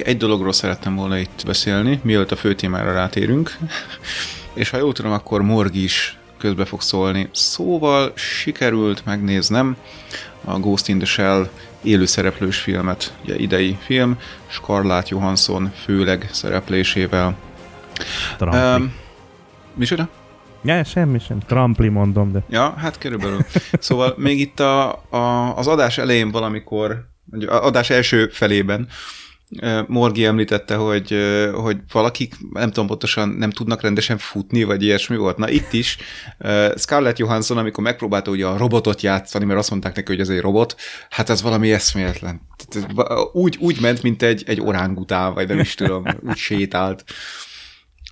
Még egy dologról szerettem volna itt beszélni, mielőtt a fő témára rátérünk. És ha jól tudom, akkor Morg is közbe fog szólni. Szóval sikerült megnéznem a Ghost in the Shell élőszereplős filmet, ugye idei film, Scarlett Johansson főleg szereplésével. Trumpli. Um, micsoda? Ja, semmi sem. Trampli mondom, de... Ja, hát körülbelül. Szóval még itt a, a, az adás elején valamikor, vagy az adás első felében Morgi említette, hogy, hogy valakik, nem tudom pontosan, nem tudnak rendesen futni, vagy ilyesmi volt. Na itt is Scarlett Johansson, amikor megpróbálta ugye a robotot játszani, mert azt mondták neki, hogy ez egy robot, hát ez valami eszméletlen. Úgy, úgy ment, mint egy, egy orángután, vagy nem is tudom, úgy sétált.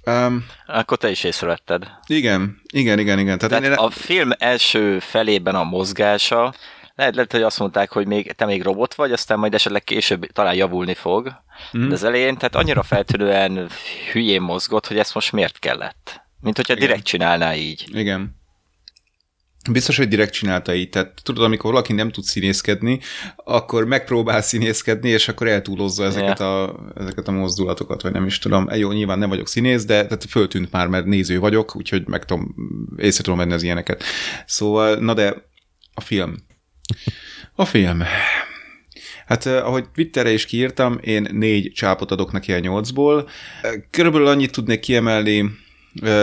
Um, Akkor te is észrevetted. Igen, igen, igen, igen. Tehát, Tehát én... a film első felében a mozgása, lehet, lehet, hogy azt mondták, hogy még, te még robot vagy, aztán majd esetleg később talán javulni fog. Mm. De az elején, tehát annyira feltűnően hülyén mozgott, hogy ezt most miért kellett? Mint hogyha Igen. direkt csinálná így. Igen. Biztos, hogy direkt csinálta így. Tehát tudod, amikor valaki nem tud színészkedni, akkor megpróbál színészkedni, és akkor eltúlozza ezeket, yeah. a, ezeket a mozdulatokat, vagy nem is tudom. Jó, nyilván nem vagyok színész, de tehát föltűnt már, mert néző vagyok, úgyhogy meg tudom, észre tudom venni az ilyeneket. Szóval, na de a film. A film. Hát ahogy Twitterre is kiírtam, én négy csápot adok neki a nyolcból. Körülbelül annyit tudnék kiemelni,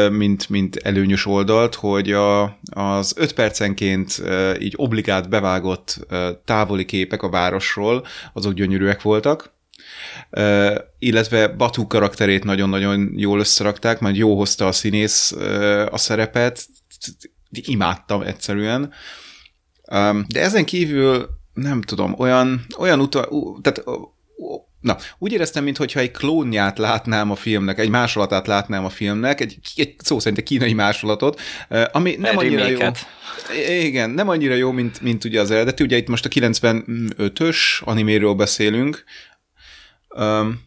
mint, mint előnyös oldalt, hogy a, az öt percenként így obligát bevágott távoli képek a városról, azok gyönyörűek voltak, illetve Batu karakterét nagyon-nagyon jól összerakták, majd jó hozta a színész a szerepet, imádtam egyszerűen. De ezen kívül nem tudom, olyan, olyan uta, tehát Na, úgy éreztem, mintha egy klónját látnám a filmnek, egy másolatát látnám a filmnek, egy, egy szó szerint egy kínai másolatot, ami nem annyira jó. Igen, nem annyira jó, mint, mint ugye az eredeti. Ugye itt most a 95-ös animéről beszélünk, um,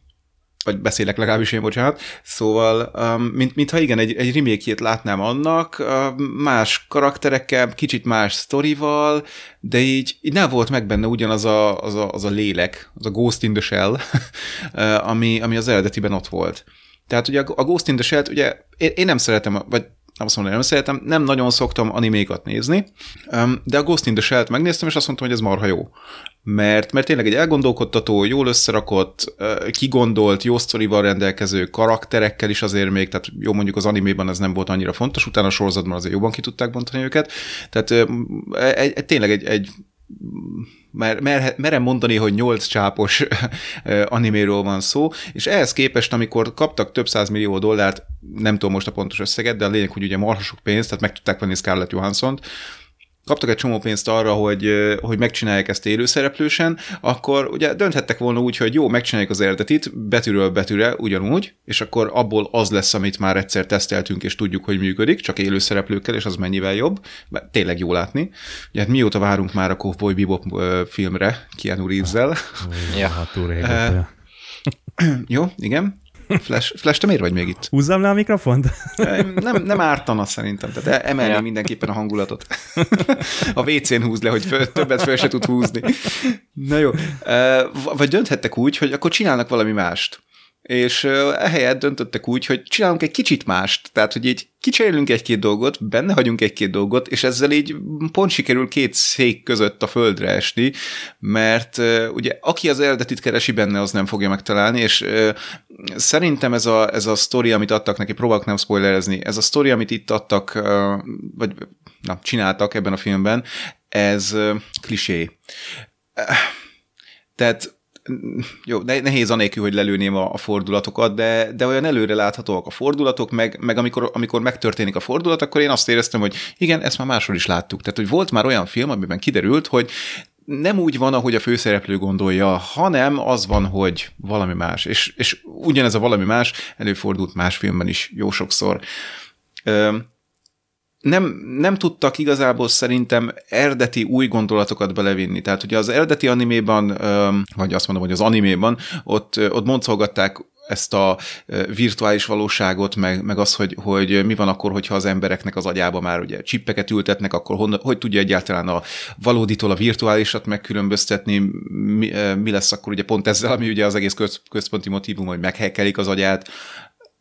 vagy beszélek legalábbis én, bocsánat. Szóval, um, mint, mintha igen, egy, egy remake látnám annak, uh, más karakterekkel, kicsit más sztorival, de így, így nem volt meg benne ugyanaz a, az, a, az a lélek, az a Ghost in the Shell, uh, ami, ami az eredetiben ott volt. Tehát ugye a Ghost in the Shell-t, ugye én, én nem szeretem, vagy nem azt mondom, nem szeretem, nem nagyon szoktam animékat nézni, de a Ghost in the Shell-t megnéztem, és azt mondtam, hogy ez marha jó. Mert, mert tényleg egy elgondolkodtató, jól összerakott, kigondolt, jó sztorival rendelkező karakterekkel is azért még, tehát jó mondjuk az animében ez nem volt annyira fontos, utána a sorozatban azért jobban ki tudták bontani őket. Tehát egy, egy, tényleg egy, egy mer, mer, merem mondani, hogy nyolc csápos animéről van szó, és ehhez képest, amikor kaptak több száz millió dollárt, nem tudom most a pontos összeget, de a lényeg, hogy ugye marha sok pénzt, tehát meg tudták venni Scarlett Johansson-t, kaptak egy csomó pénzt arra, hogy, hogy megcsinálják ezt élőszereplősen, akkor ugye dönthettek volna úgy, hogy jó, megcsináljuk az eredetit, betűről betűre ugyanúgy, és akkor abból az lesz, amit már egyszer teszteltünk, és tudjuk, hogy működik, csak élőszereplőkkel, és az mennyivel jobb. Mert tényleg jó látni. Ugye hát mióta várunk már a Cowboy Bebop filmre, Keanu Reeves-zel. Ja, hát régóta. Jó, igen. Flash, Flash, te miért vagy még itt? Húzzam le a mikrofont? Nem, nem ártana szerintem, tehát emelni ja. mindenképpen a hangulatot. A WC-n húz le, hogy föl, többet fel se tud húzni. Na jó. Vagy dönthettek úgy, hogy akkor csinálnak valami mást és ehelyett döntöttek úgy, hogy csinálunk egy kicsit mást, tehát hogy így kicserélünk egy-két dolgot, benne hagyunk egy-két dolgot, és ezzel így pont sikerül két szék között a földre esni, mert ugye aki az eredetit keresi benne, az nem fogja megtalálni, és szerintem ez a, ez a sztori, amit adtak neki, próbálok nem spoilerezni, ez a sztori, amit itt adtak, vagy na, csináltak ebben a filmben, ez klisé. Tehát jó, nehéz anélkül, hogy lelőném a, a fordulatokat, de, de olyan előre láthatóak a fordulatok, meg, meg amikor, amikor megtörténik a fordulat, akkor én azt éreztem, hogy igen, ezt már máshol is láttuk. Tehát, hogy volt már olyan film, amiben kiderült, hogy nem úgy van, ahogy a főszereplő gondolja, hanem az van, hogy valami más. És, és ugyanez a valami más előfordult más filmben is jó sokszor. Nem, nem tudtak igazából szerintem eredeti új gondolatokat belevinni. Tehát ugye az eredeti animéban, vagy azt mondom, hogy az animéban, ott, ott boncolgatták ezt a virtuális valóságot, meg, meg az, hogy, hogy mi van akkor, hogyha az embereknek az agyába már ugye csippeket ültetnek, akkor hon, hogy tudja egyáltalán a valóditól a virtuálisat megkülönböztetni, mi, mi lesz akkor ugye pont ezzel, ami ugye az egész köz, központi motivum, hogy meghekkelik az agyát,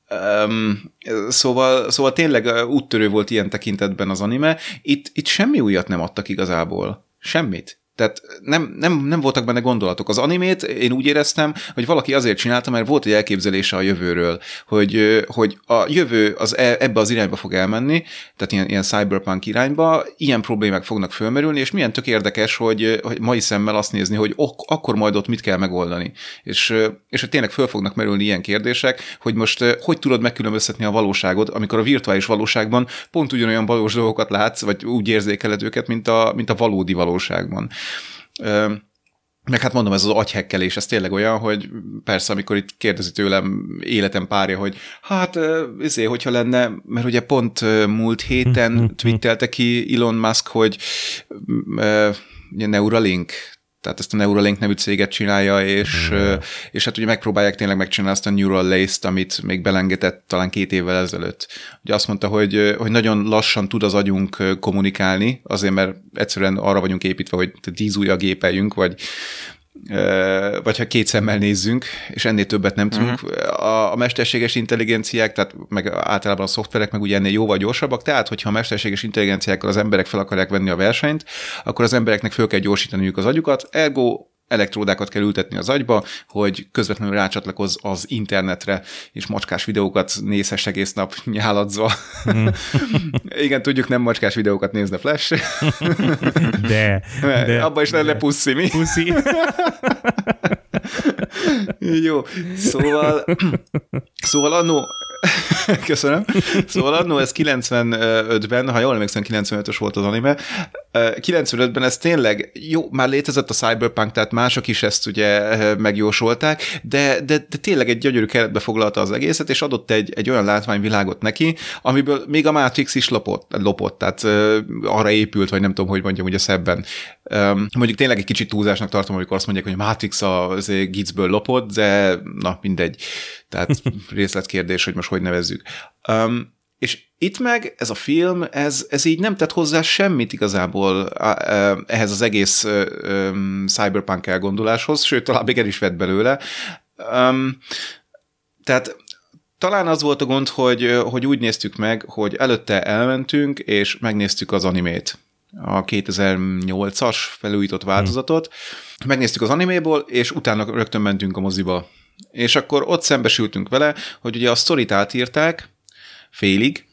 Um, szóval, szóval tényleg úttörő volt ilyen tekintetben az anime. Itt, itt semmi újat nem adtak igazából. Semmit. Tehát nem, nem, nem voltak benne gondolatok. Az animét én úgy éreztem, hogy valaki azért csinálta, mert volt egy elképzelése a jövőről, hogy, hogy a jövő az e, ebbe az irányba fog elmenni, tehát ilyen, ilyen cyberpunk irányba, ilyen problémák fognak fölmerülni, és milyen tök érdekes, hogy, hogy mai szemmel azt nézni, hogy ok, akkor majd ott mit kell megoldani. És, és hogy tényleg föl fognak merülni ilyen kérdések, hogy most hogy tudod megkülönböztetni a valóságot, amikor a virtuális valóságban pont ugyanolyan valós dolgokat látsz, vagy úgy érzékeled őket, mint a, mint a valódi valóságban. Meg hát mondom, ez az agyhekkelés, ez tényleg olyan, hogy persze, amikor itt kérdezi tőlem életem párja, hogy hát, izé, hogyha lenne, mert ugye pont múlt héten twittelte ki Elon Musk, hogy Neuralink, tehát ezt a Neuralink nevű céget csinálja, és, mm. és hát ugye megpróbálják tényleg megcsinálni azt a Neural Lace-t, amit még belengetett talán két évvel ezelőtt. Ugye azt mondta, hogy, hogy nagyon lassan tud az agyunk kommunikálni, azért mert egyszerűen arra vagyunk építve, hogy tíz ujja gépeljünk, vagy vagy ha két szemmel nézzünk, és ennél többet nem tudunk. Uh-huh. A, a mesterséges intelligenciák, tehát meg általában a szoftverek meg ugye ennél jóval gyorsabbak, tehát hogyha a mesterséges intelligenciákkal az emberek fel akarják venni a versenyt, akkor az embereknek föl kell gyorsítaniuk az agyukat, ergo elektródákat kell ültetni az agyba, hogy közvetlenül rácsatlakoz az internetre, és macskás videókat nézhess egész nap nyáladzva. Mm. Igen, tudjuk, nem macskás videókat nézne Flash. De. de Abba is lenne puszi, mi? Puszi. Jó, szóval szóval annó Köszönöm. Szóval annó ez 95-ben, ha jól emlékszem, 95-ös volt az anime, 95-ben ez tényleg jó, már létezett a Cyberpunk, tehát mások is ezt ugye megjósolták, de, de, de tényleg egy gyönyörű keretbe foglalta az egészet, és adott egy, egy olyan látványvilágot neki, amiből még a Matrix is lopott, lopott tehát arra épült, vagy nem tudom, hogy mondjam ugye szebben. Mondjuk tényleg egy kicsit túlzásnak tartom, amikor azt mondják, hogy a Matrix az Gizből lopott, de na mindegy. Tehát részletkérdés, hogy most hogy nevezzük. Um, és itt meg ez a film, ez, ez így nem tett hozzá semmit igazából ehhez az egész cyberpunk elgondoláshoz, sőt, talán még el is vett belőle. Um, tehát talán az volt a gond, hogy, hogy úgy néztük meg, hogy előtte elmentünk, és megnéztük az animét a 2008-as felújított változatot. Hmm. Megnéztük az animéból, és utána rögtön mentünk a moziba. És akkor ott szembesültünk vele, hogy ugye a sztorit átírták, félig,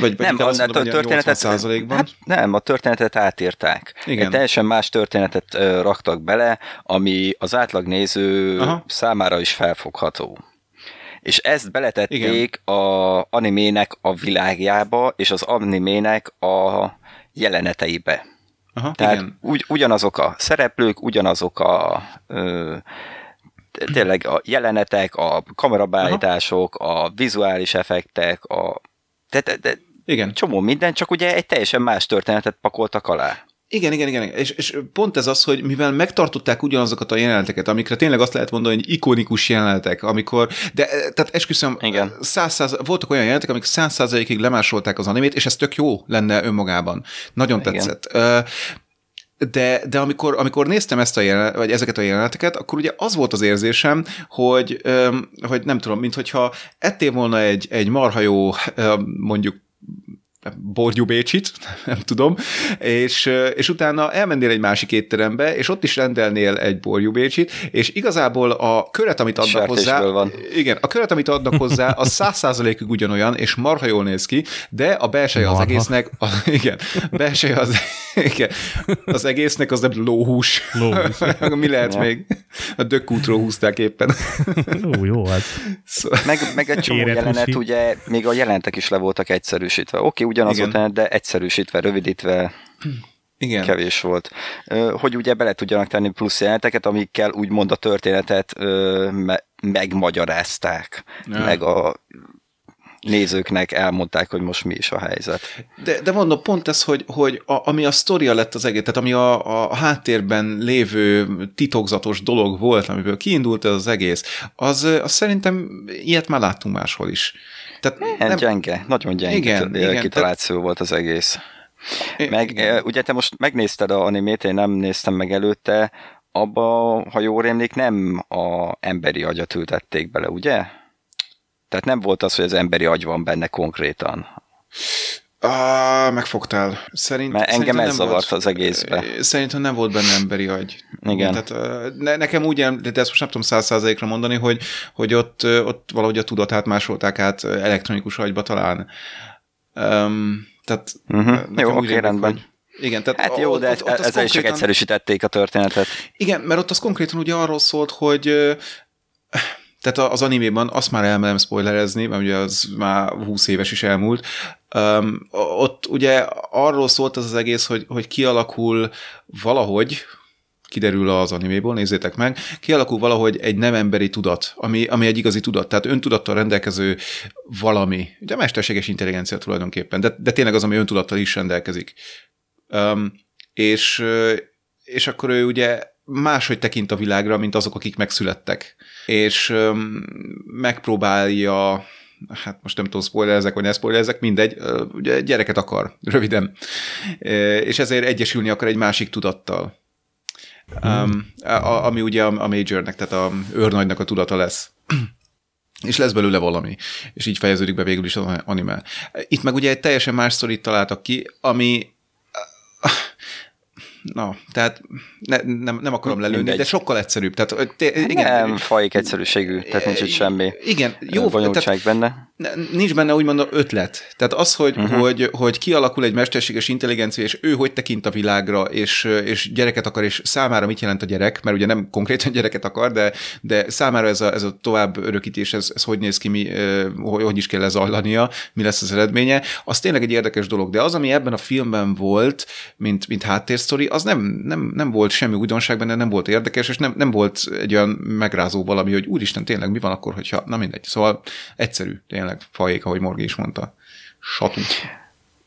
vagy, vagy nem, azt mondom, a történetet, ban Hát nem, a történetet átírták. Igen. Egy teljesen más történetet uh, raktak bele, ami az átlag néző Aha. számára is felfogható. És ezt beletették Igen. a animének a világjába, és az animének a jeleneteibe. Aha, Tehát igen. Ugy, ugyanazok a szereplők, ugyanazok a ö, tényleg a jelenetek, a kamerabeállítások, a vizuális effektek, a de, de, de igen. csomó minden, csak ugye egy teljesen más történetet pakoltak alá. Igen, igen, igen. És, és pont ez az, hogy mivel megtartották ugyanazokat a jeleneteket, amikre tényleg azt lehet mondani, hogy ikonikus jelenetek, amikor, de tehát esküszöm, igen. Száz, voltak olyan jelenetek, amik száz százalékig lemásolták az animét, és ez tök jó lenne önmagában. Nagyon igen. tetszett de, de amikor, amikor néztem ezt a jelenet, vagy ezeket a jeleneteket, akkor ugye az volt az érzésem, hogy, hogy nem tudom, mintha ettél volna egy, egy marha jó, mondjuk borgyú Bécsit, nem tudom, és, és utána elmennél egy másik étterembe, és ott is rendelnél egy borgyú Bécsit, és igazából a köret, amit adnak Sertésből hozzá, van. igen, a köret, amit adnak hozzá, az száz százalékig ugyanolyan, és marha jól néz ki, de a belseje az egésznek, a, igen, belseje az, igen, az egésznek az nem lóhús. Lóhús. Mi lehet ja. még? A dökkútról húzták éppen. Ó, jó, hát. Szóval. Meg, meg egy csomó jelenet, ugye, még a jelentek is le voltak egyszerűsítve. Oké, ugyanaz Igen. volt, de egyszerűsítve, rövidítve igen. kevés volt. Hogy ugye bele tudjanak tenni plusz jeleneteket, amikkel úgymond a történetet me- megmagyarázták. Ja. Meg a nézőknek elmondták, hogy most mi is a helyzet. De, de mondom, pont ez, hogy, hogy a, ami a sztoria lett az egész, tehát ami a, a háttérben lévő titokzatos dolog volt, amiből kiindult ez az egész, az, az szerintem ilyet már láttunk máshol is. Tehát nem, gyenge, nagyon gyenge igen, igen, kitaláció tehát... volt az egész. Meg igen. ugye te most megnézted a animét, én nem néztem meg előtte, abba, ha jól rémlik, nem a emberi agyat ültették bele, ugye? Tehát nem volt az, hogy az emberi agy van benne konkrétan. Ah, megfogtál. Szerint, Mert engem ez zavart volt, az egészbe. Szerintem nem volt benne emberi agy. Igen. Tehát, ne, nekem úgy, de ezt most nem tudom száz százalékra mondani, hogy, hogy ott, ott valahogy a tudatát másolták át elektronikus agyba talán. Um, tehát uh-huh. Jó, oké, rendben. Hogy, igen, tehát hát jó, de ott, ott ezzel konkrétan... csak egyszerűsítették a történetet. Igen, mert ott az konkrétan ugye arról szólt, hogy tehát az animében azt már elmerem spoilerezni, mert ugye az már 20 éves is elmúlt, um, ott ugye arról szólt az az egész, hogy, hogy kialakul valahogy, kiderül az animéból, nézzétek meg, kialakul valahogy egy nem emberi tudat, ami, ami egy igazi tudat, tehát öntudattal rendelkező valami, ugye mesterséges intelligencia tulajdonképpen, de, de tényleg az, ami öntudattal is rendelkezik. Um, és, és akkor ő ugye máshogy tekint a világra, mint azok, akik megszülettek. És um, megpróbálja hát most nem tudom, spoilerezek, vagy ne spoilerezek, mindegy, ugye gyereket akar, röviden. És ezért egyesülni akar egy másik tudattal. Um, a, ami ugye a, a majornek, tehát a őrnagynak a tudata lesz. és lesz belőle valami. És így fejeződik be végül is az anime. Itt meg ugye egy teljesen más sztorit találtak ki, ami Na, tehát ne, nem, nem akarom lelőni, Mindegy. de sokkal egyszerűbb. Tehát, te, igen, nem fajik egyszerűségű, tehát nincs itt semmi igen, jó, bonyolultság tehát, benne. Nincs benne úgymond ötlet. Tehát az, hogy, uh-huh. hogy, hogy kialakul egy mesterséges intelligencia, és ő hogy tekint a világra, és, és gyereket akar, és számára mit jelent a gyerek, mert ugye nem konkrétan gyereket akar, de, de számára ez a, ez a tovább örökítés, ez, ez hogy néz ki, mi, hogy, hogy is kell lezajlania, mi lesz az eredménye, az tényleg egy érdekes dolog. De az, ami ebben a filmben volt, mint, mint háttérsztori, az nem, nem, nem volt semmi újdonság benne, nem volt érdekes, és nem, nem volt egy olyan megrázó valami, hogy úristen, tényleg mi van akkor, hogyha, na mindegy. Szóval egyszerű, tényleg fajék, ahogy Morgi is mondta. Satú.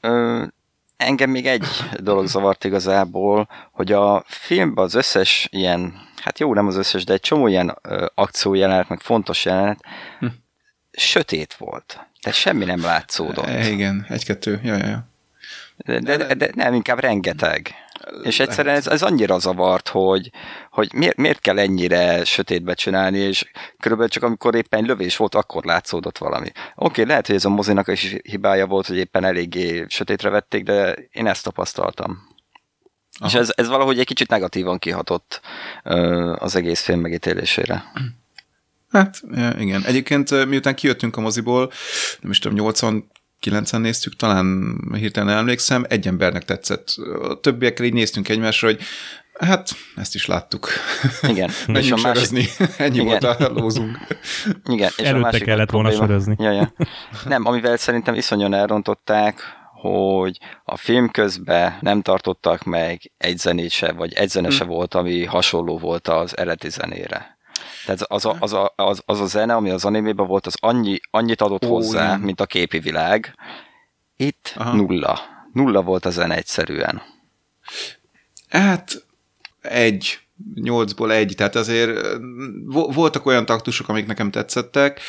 Ö, engem még egy dolog zavart igazából, hogy a filmben az összes ilyen, hát jó, nem az összes, de egy csomó ilyen ö, akciójelenet, meg fontos jelenet, hm. sötét volt. Tehát semmi nem látszódott. E, igen, egy-kettő, ja, ja, ja. De, de, de, de nem, inkább rengeteg. És egyszerűen ez, ez annyira zavart, hogy, hogy miért, miért kell ennyire sötétbe csinálni, és körülbelül csak amikor éppen lövés volt, akkor látszódott valami. Oké, okay, lehet, hogy ez a mozinak is hibája volt, hogy éppen eléggé sötétre vették, de én ezt tapasztaltam. Aha. És ez, ez valahogy egy kicsit negatívan kihatott az egész film megítélésére. Hát, igen. Egyébként miután kijöttünk a moziból, nem is tudom, 80 kilencen néztük, talán hirtelen emlékszem, egy embernek tetszett. A többiekkel így néztünk egymásra, hogy hát ezt is láttuk. Igen. És a. Másik... Ennyi Igen. volt a lózunk. Igen. És Előtte a másik kellett volna sörözni. Ja, ja. Nem, amivel szerintem iszonyan elrontották, hogy a film közben nem tartottak meg egy zenét se, vagy egy zene se hmm. volt, ami hasonló volt az eredeti zenére. Tehát az a, az, a, az, az a zene, ami az animében volt, az annyi, annyit adott Ó, hozzá, nem. mint a képi világ. Itt Aha. nulla. Nulla volt a zene egyszerűen. Hát egy, nyolcból egy, tehát azért voltak olyan taktusok, amik nekem tetszettek,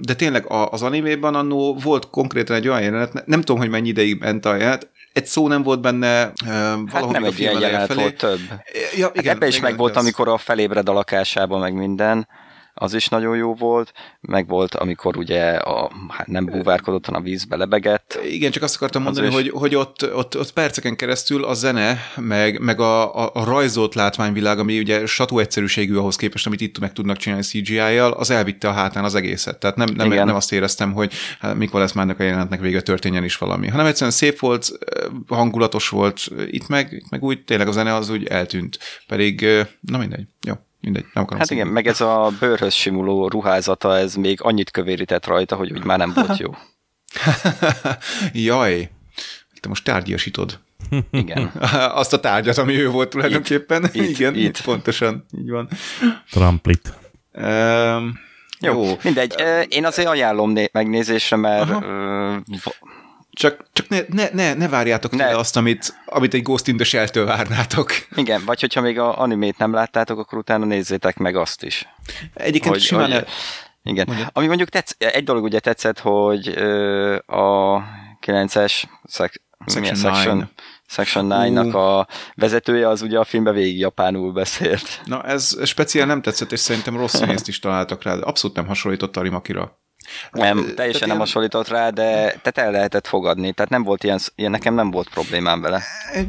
de tényleg az animében annó volt konkrétan egy olyan jelenet, nem tudom, hogy mennyi ideig ment a jelenet, egy szó nem volt benne valahogy hát nem egy ilyen jelenet volt több. Ja, igen, hát ebben is meg volt, amikor a felébred a lakásában, meg minden az is nagyon jó volt, meg volt, amikor ugye a, hát nem búvárkodott, hanem a vízbe lebegett. Igen, csak azt akartam mondani, hogy, hogy ott, ott, ott perceken keresztül a zene, meg, meg a, a, a rajzolt látványvilág, ami ugye satú egyszerűségű ahhoz képest, amit itt meg tudnak csinálni CGI-jal, az elvitte a hátán az egészet. Tehát nem, nem, nem azt éreztem, hogy hát, mikor lesz már a jelenetnek vége történjen is valami, hanem egyszerűen szép volt, hangulatos volt, itt meg, itt meg úgy tényleg a zene az úgy eltűnt. Pedig, na mindegy, jó mindegy, nem akarom Hát igen, meg ez a bőrhöz simuló ruházata, ez még annyit kövérített rajta, hogy úgy már nem volt jó. Jaj, te most tárgyasítod. Igen. Azt a tárgyat, ami ő volt tulajdonképpen. Itt, Igen, itt. pontosan, így van. Tramplit. Um, Jó, Jó. mindegy. Én azért ajánlom né- megnézésre, mert csak, csak ne, ne, ne, ne várjátok ne. azt, amit, amit egy Ghost in the Shell-től várnátok. Igen, vagy hogyha még a animét nem láttátok, akkor utána nézzétek meg azt is. Egyébként hogy, simán... Hogy, igen. Mondja. Ami mondjuk tetsz, egy dolog ugye tetszett, hogy ö, a 9-es szek, Section, section, section 9-nak a vezetője az ugye a filmben végig japánul beszélt. Na ez speciál nem tetszett, és szerintem rossz színészt is találtak rá, abszolút nem hasonlított a Rimakira. Nem, teljesen nem ilyen... hasonlított rá, de tehát el lehetett fogadni, tehát nem volt ilyen, ilyen nekem nem volt problémám vele.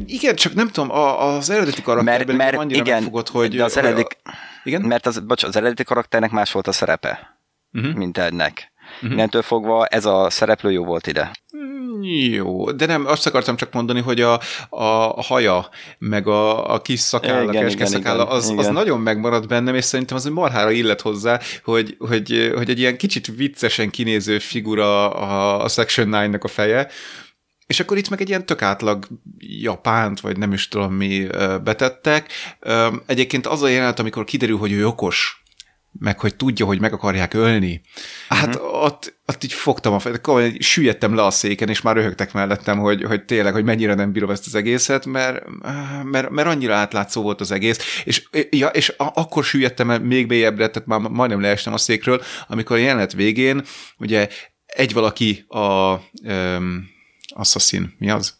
Igen, csak nem tudom, az eredeti karakterben mert, mert annyira igen, megfogott, hogy... De az eredeti, igen? Mert az, bocs, az eredeti karakternek más volt a szerepe, uh-huh. mint ennek. Uh-huh. Innentől fogva ez a szereplő jó volt ide. Jó, de nem, azt akartam csak mondani, hogy a, a haja, meg a, a kis szakálla, igen, igen, szakálla, az, igen. az nagyon megmaradt bennem, és szerintem az marhára illet hozzá, hogy, hogy, hogy egy ilyen kicsit viccesen kinéző figura a, a Section 9-nak a feje, és akkor itt meg egy ilyen tök átlag japánt, vagy nem is tudom mi betettek. Egyébként az a jelenet, amikor kiderül, hogy ő okos, meg hogy tudja, hogy meg akarják ölni. Hát uh-huh. ott, ott így fogtam a fejet, süllyedtem le a széken, és már röhögtek mellettem, hogy, hogy tényleg, hogy mennyire nem bírom ezt az egészet, mert, mert, mert annyira átlátszó volt az egész, és, ja, és akkor süllyedtem el még mélyebbre, tehát már majdnem leestem a székről, amikor a jelenet végén, ugye egy valaki a um, Assassin, mi az?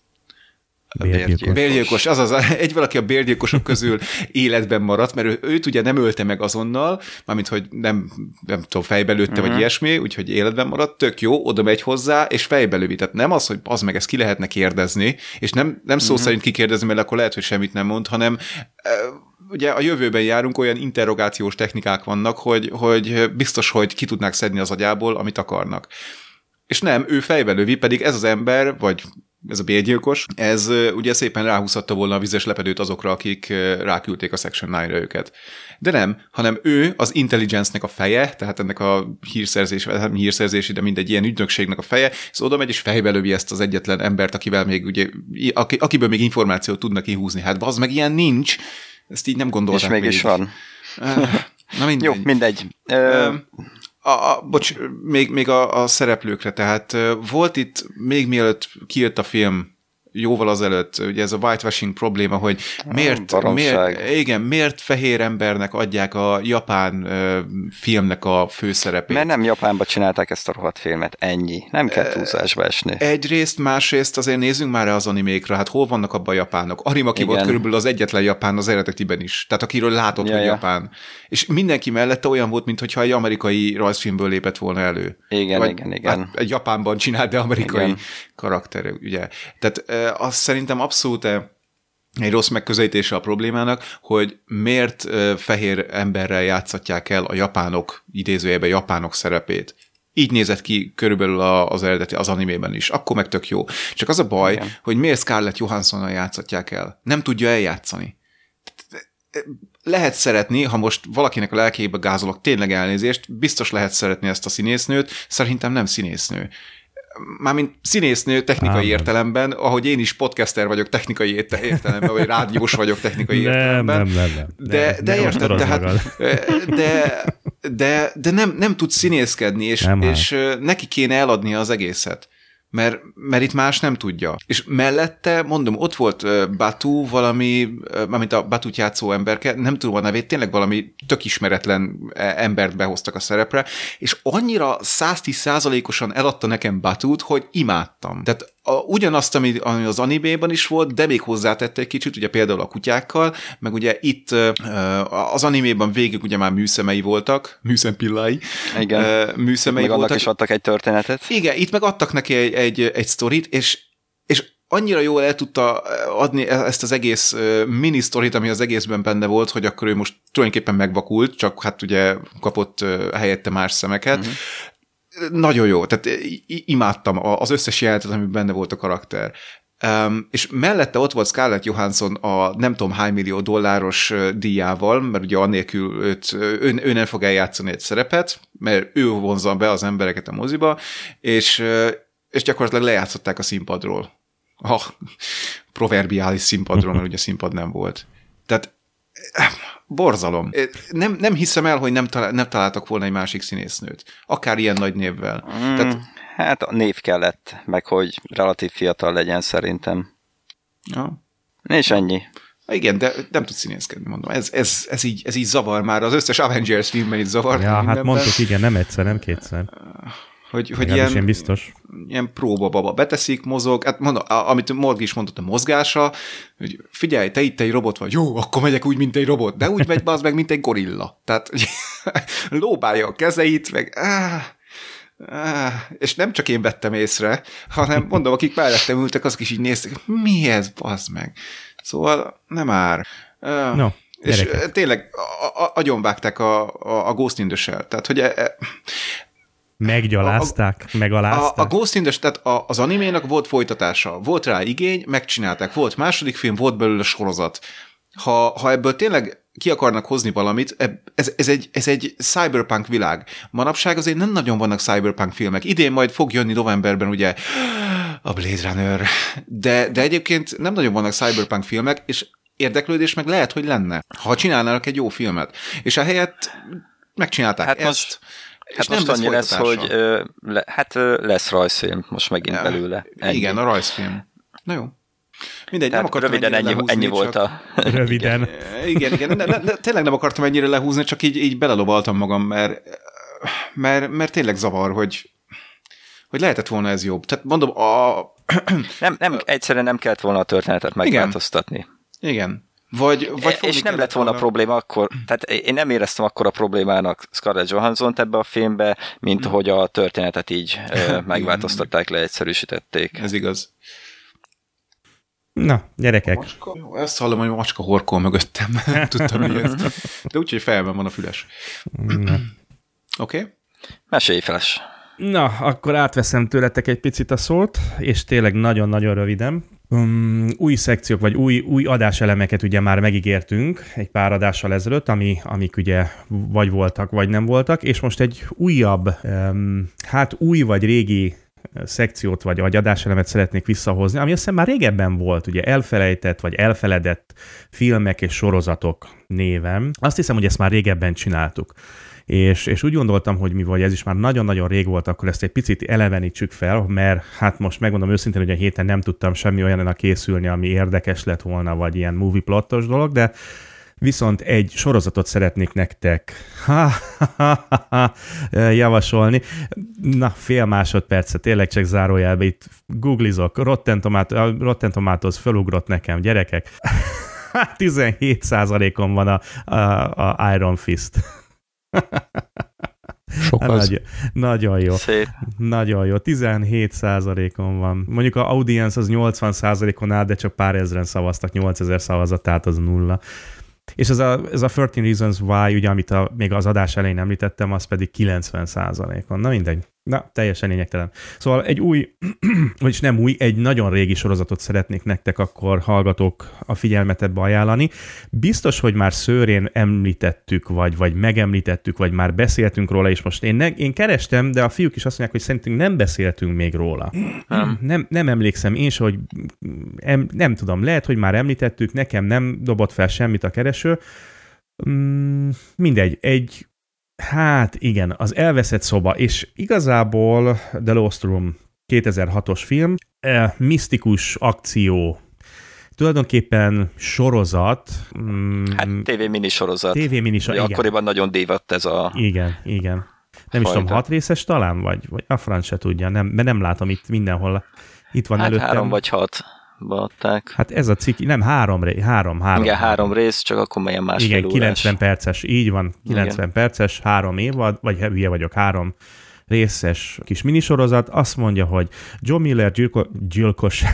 Bérgyilkos. Bérgyilkos, azaz, egy valaki a bérgyilkosok közül életben maradt, mert ő, őt ugye nem ölte meg azonnal, mármint, hogy nem, nem tudom, fejbe lőtte, uh-huh. vagy mhm. ilyesmi, úgyhogy életben maradt, tök jó, oda megy hozzá, és fejbe lövi. Tehát nem az, hogy az meg ezt ki lehetne kérdezni, és nem, nem szó uh-huh. szerint kikérdezni, mert akkor lehet, hogy semmit nem mond, hanem ugye a jövőben járunk, olyan interrogációs technikák vannak, hogy, hogy biztos, hogy ki tudnák szedni az agyából, amit akarnak. És nem, ő fejbe lövi, pedig ez az ember, vagy ez a bérgyilkos, ez ugye szépen ráhúzhatta volna a vizes lepedőt azokra, akik ráküldték a Section 9-re őket. De nem, hanem ő az intelligence-nek a feje, tehát ennek a hírszerzés, nem hírszerzési, de mindegy ilyen ügynökségnek a feje, ez oda megy és fejbe lövi ezt az egyetlen embert, akivel még ugye, akiből még információt tudnak kihúzni. Hát az meg ilyen nincs, ezt így nem gondolták És mégis van. Na mindegy. Jó, mindegy. Ö, a, a, bocs, még, még a, a szereplőkre, tehát volt itt, még mielőtt kijött a film, jóval azelőtt, ugye ez a whitewashing probléma, hogy miért, miért, igen, miért fehér embernek adják a japán filmnek a főszerepét? Mert nem Japánba csinálták ezt a rohadt filmet, ennyi. Nem kell túlzásba esni. Egyrészt, másrészt azért nézzünk már az animékra, hát hol vannak abban a japánok? Arimaki volt körülbelül az egyetlen japán az eredetiben is, tehát akiről látod, ja, hogy ja. japán. És mindenki mellette olyan volt, mintha egy amerikai rajzfilmből lépett volna elő. Igen, Vagy, igen, igen. Hát Japánban csinált, de amerikai igen. karakter, ugye. Tehát az szerintem abszolút egy rossz megközelítése a problémának, hogy miért fehér emberrel játszatják el a japánok, idézőjében japánok szerepét. Így nézett ki körülbelül az eredeti, az animében is. Akkor meg tök jó. Csak az a baj, Igen. hogy miért Scarlett Johanssonnal játszatják el. Nem tudja eljátszani. Lehet szeretni, ha most valakinek a lelkébe gázolok, tényleg elnézést, biztos lehet szeretni ezt a színésznőt, szerintem nem színésznő mármint színésznő technikai Á, értelemben, ahogy én is podcaster vagyok technikai értelemben, vagy rádiós vagyok technikai nem, értelemben. Nem, nem, nem. De, de nem érted, tehát, de, de, de nem, nem tud színészkedni, és, nem és neki kéne eladnia az egészet mert, mert itt más nem tudja. És mellette, mondom, ott volt Batu, valami, mármint a Batut játszó emberke, nem tudom a nevét, tényleg valami tök ismeretlen e, embert behoztak a szerepre, és annyira 110%-osan eladta nekem Batut, hogy imádtam. Tehát a, ugyanazt, ami, ami az animében is volt, de még hozzátette egy kicsit, ugye például a kutyákkal, meg ugye itt az animében végig ugye már műszemei voltak, műszempillái. Igen. Műszemei meg voltak. annak is adtak egy történetet. Igen, itt meg adtak neki egy, egy, egy sztorit, és, és annyira jól el tudta adni e, ezt az egész mini sztorit, ami az egészben benne volt, hogy akkor ő most tulajdonképpen megvakult, csak hát ugye kapott helyette más szemeket. Uh-huh nagyon jó, tehát imádtam az összes jelenetet, ami benne volt a karakter. Um, és mellette ott volt Scarlett Johansson a nem tudom hány millió dolláros díjával, mert ugye annélkül őt, ő, ő nem fog eljátszani egy szerepet, mert ő vonzza be az embereket a moziba, és, és gyakorlatilag lejátszották a színpadról. A proverbiális színpadról, mert ugye színpad nem volt. Tehát borzalom. Nem, nem hiszem el, hogy nem, talál, nem találtak volna egy másik színésznőt. Akár ilyen nagy névvel. Mm, Tehát, hát a név kellett, meg hogy relatív fiatal legyen szerintem. Ja. És ennyi. Igen, de nem tud színészkedni, mondom. Ez, ez, ez, így, ez így zavar már. Az összes Avengers filmben itt zavar. Ja, hát mondtuk, igen, nem egyszer, nem kétszer. Hogy, hogy ilyen, ilyen, biztos. ilyen próbababa beteszik, mozog, hát mondom, amit Morg is mondott, a mozgása, hogy figyelj, te itt egy robot vagy, jó, akkor megyek úgy, mint egy robot, de úgy megy az meg, mint egy gorilla. Tehát lóbálja a kezeit, meg áh, áh, és nem csak én vettem észre, hanem mondom, akik mellettem ültek, azok is így néztek, mi ez, bazd meg. Szóval nem már. No, és gyerekek. tényleg agyonvágták a, a, a Ghost in the Shell. Tehát, hogy e, e, Meggyalázták, a, megalázták. A, a Ghost in the tehát a, az animének volt folytatása, volt rá igény, megcsinálták, volt második film, volt belőle sorozat. Ha, ha ebből tényleg ki akarnak hozni valamit, ez, ez, egy, ez egy cyberpunk világ. Manapság azért nem nagyon vannak cyberpunk filmek. Idén majd fog jönni novemberben ugye a Blade Runner, de, de egyébként nem nagyon vannak cyberpunk filmek, és érdeklődés meg lehet, hogy lenne, ha csinálnának egy jó filmet. És a helyett megcsinálták hát ezt. Most Hát most nem annyi lesz, hogy ö, le, hát ö, lesz rajzfilm most megint ja, belőle. Ennyi. Igen, a rajzfilm. Na jó. Mindegy, Tehát nem akartam röviden ennyi, lehúzni, ennyi volt a... Röviden. igen, igen, ne, ne, ne, tényleg nem akartam ennyire lehúzni, csak így, így belelobaltam magam, mert, mert, mert tényleg zavar, hogy, hogy lehetett volna ez jobb. Tehát mondom, a... nem, nem, egyszerűen nem kellett volna a történetet megváltoztatni. Igen. igen. Vagy, vagy és nem lett volna probléma akkor, tehát én nem éreztem akkor a problémának Scarlett johansson ebbe a filmbe, mint hmm. hogy a történetet így megváltoztatták, leegyszerűsítették. Ez igaz. Na, gyerekek. Macska, jó, ezt hallom, hogy a macska horkol mögöttem. Tudtam, hogy ez. De úgyhogy fejben van a füles. Oké? Okay? Mesélj feles. Na, akkor átveszem tőletek egy picit a szót, és tényleg nagyon-nagyon röviden. Um, új szekciók, vagy új, új adáselemeket ugye már megígértünk egy pár adással ezelőtt, ami, amik ugye vagy voltak, vagy nem voltak, és most egy újabb, um, hát új vagy régi szekciót vagy, vagy adáselemet szeretnék visszahozni, ami azt hiszem már régebben volt, ugye elfelejtett vagy elfeledett filmek és sorozatok névem. Azt hiszem, hogy ezt már régebben csináltuk és, és úgy gondoltam, hogy mi vagy ez is már nagyon-nagyon rég volt, akkor ezt egy picit elevenítsük fel, mert hát most megmondom őszintén, hogy a héten nem tudtam semmi olyanra készülni, ami érdekes lett volna, vagy ilyen movie plottos dolog, de viszont egy sorozatot szeretnék nektek javasolni. Na, fél másodpercet, tényleg csak zárójelbe itt googlizok, Rotten, Tomato, Rotten Tomatoes felugrott nekem, gyerekek. 17%-on van a, a, a Iron Fist. Sok az. Nagy, nagyon jó. Szép. Nagyon jó. 17 százalékon van. Mondjuk a audience az 80 százalékon áll, de csak pár ezeren szavaztak, 8000 szavazat, tehát az nulla. És ez a, ez a 13 Reasons Why, ugye, amit a, még az adás elején említettem, az pedig 90 százalékon. Na mindegy. Na, teljesen lényegtelen. Szóval egy új, vagyis nem új, egy nagyon régi sorozatot szeretnék nektek akkor hallgatók a figyelmetedbe ajánlani. Biztos, hogy már szőrén említettük, vagy, vagy megemlítettük, vagy már beszéltünk róla, és most én, ne, én kerestem, de a fiúk is azt mondják, hogy szerintünk nem beszéltünk még róla. Nem, nem, nem emlékszem én hogy em, nem tudom, lehet, hogy már említettük, nekem nem dobott fel semmit a kereső. Mm, mindegy, egy Hát igen, az elveszett szoba, és igazából The Lost Room 2006-os film, e, misztikus akció, tulajdonképpen sorozat. Mm, hát TV mini sorozat. TV mini sorozat, Akkoriban nagyon dévadt ez a... Igen, igen. Nem fajta. is tudom, hat részes talán, vagy, vagy a franc se tudja, nem, mert nem látom itt mindenhol. Itt van hát előttem. három vagy hat adták. Hát ez a cikk, nem, három, ré, három, három. Igen, három rész, csak akkor melyen másfél Igen, órás. 90 perces, így van, 90 Igen. perces, három évad, vagy hülye vagyok, három részes kis minisorozat. Azt mondja, hogy John Miller gyilko, gyilkos,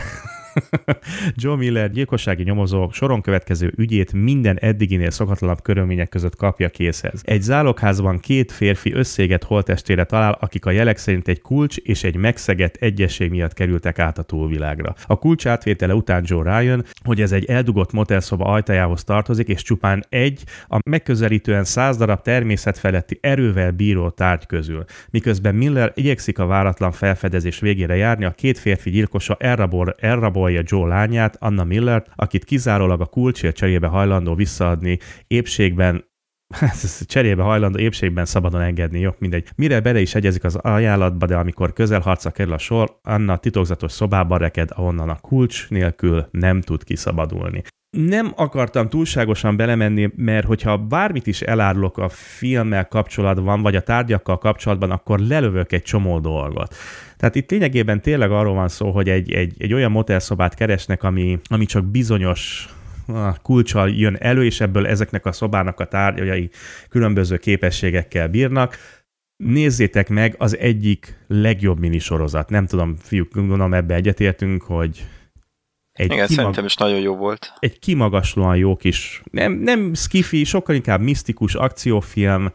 John Miller gyilkossági nyomozó soron következő ügyét minden eddiginél szokatlanabb körülmények között kapja készhez. Egy zálogházban két férfi összéget holtestére talál, akik a jelek szerint egy kulcs és egy megszegett egyesség miatt kerültek át a túlvilágra. A kulcs átvétele után Joe rájön, hogy ez egy eldugott motelszoba ajtajához tartozik, és csupán egy a megközelítően száz darab természetfeletti erővel bíró tárgy közül. Miközben Miller igyekszik a váratlan felfedezés végére járni, a két férfi gyilkosa elrabol, elrabol rabolja Joe lányát, Anna Miller, akit kizárólag a kulcsért cserébe hajlandó visszaadni épségben cserébe hajlandó épségben szabadon engedni, jó, mindegy. Mire bele is egyezik az ajánlatba, de amikor közelharca kerül a sor, Anna titokzatos szobába reked, ahonnan a kulcs nélkül nem tud kiszabadulni. Nem akartam túlságosan belemenni, mert hogyha bármit is elárulok a filmmel kapcsolatban, vagy a tárgyakkal kapcsolatban, akkor lelövök egy csomó dolgot. Tehát itt lényegében tényleg arról van szó, hogy egy, egy, egy olyan motelszobát keresnek, ami, ami csak bizonyos kulcsal jön elő, és ebből ezeknek a szobának a tárgyai különböző képességekkel bírnak. Nézzétek meg az egyik legjobb minisorozat. Nem tudom, fiúk, gondolom ebbe egyetértünk, hogy egy Igen, kimag... szerintem is nagyon jó volt. Egy kimagaslóan jó kis, nem, nem skifi, sokkal inkább misztikus akciófilm,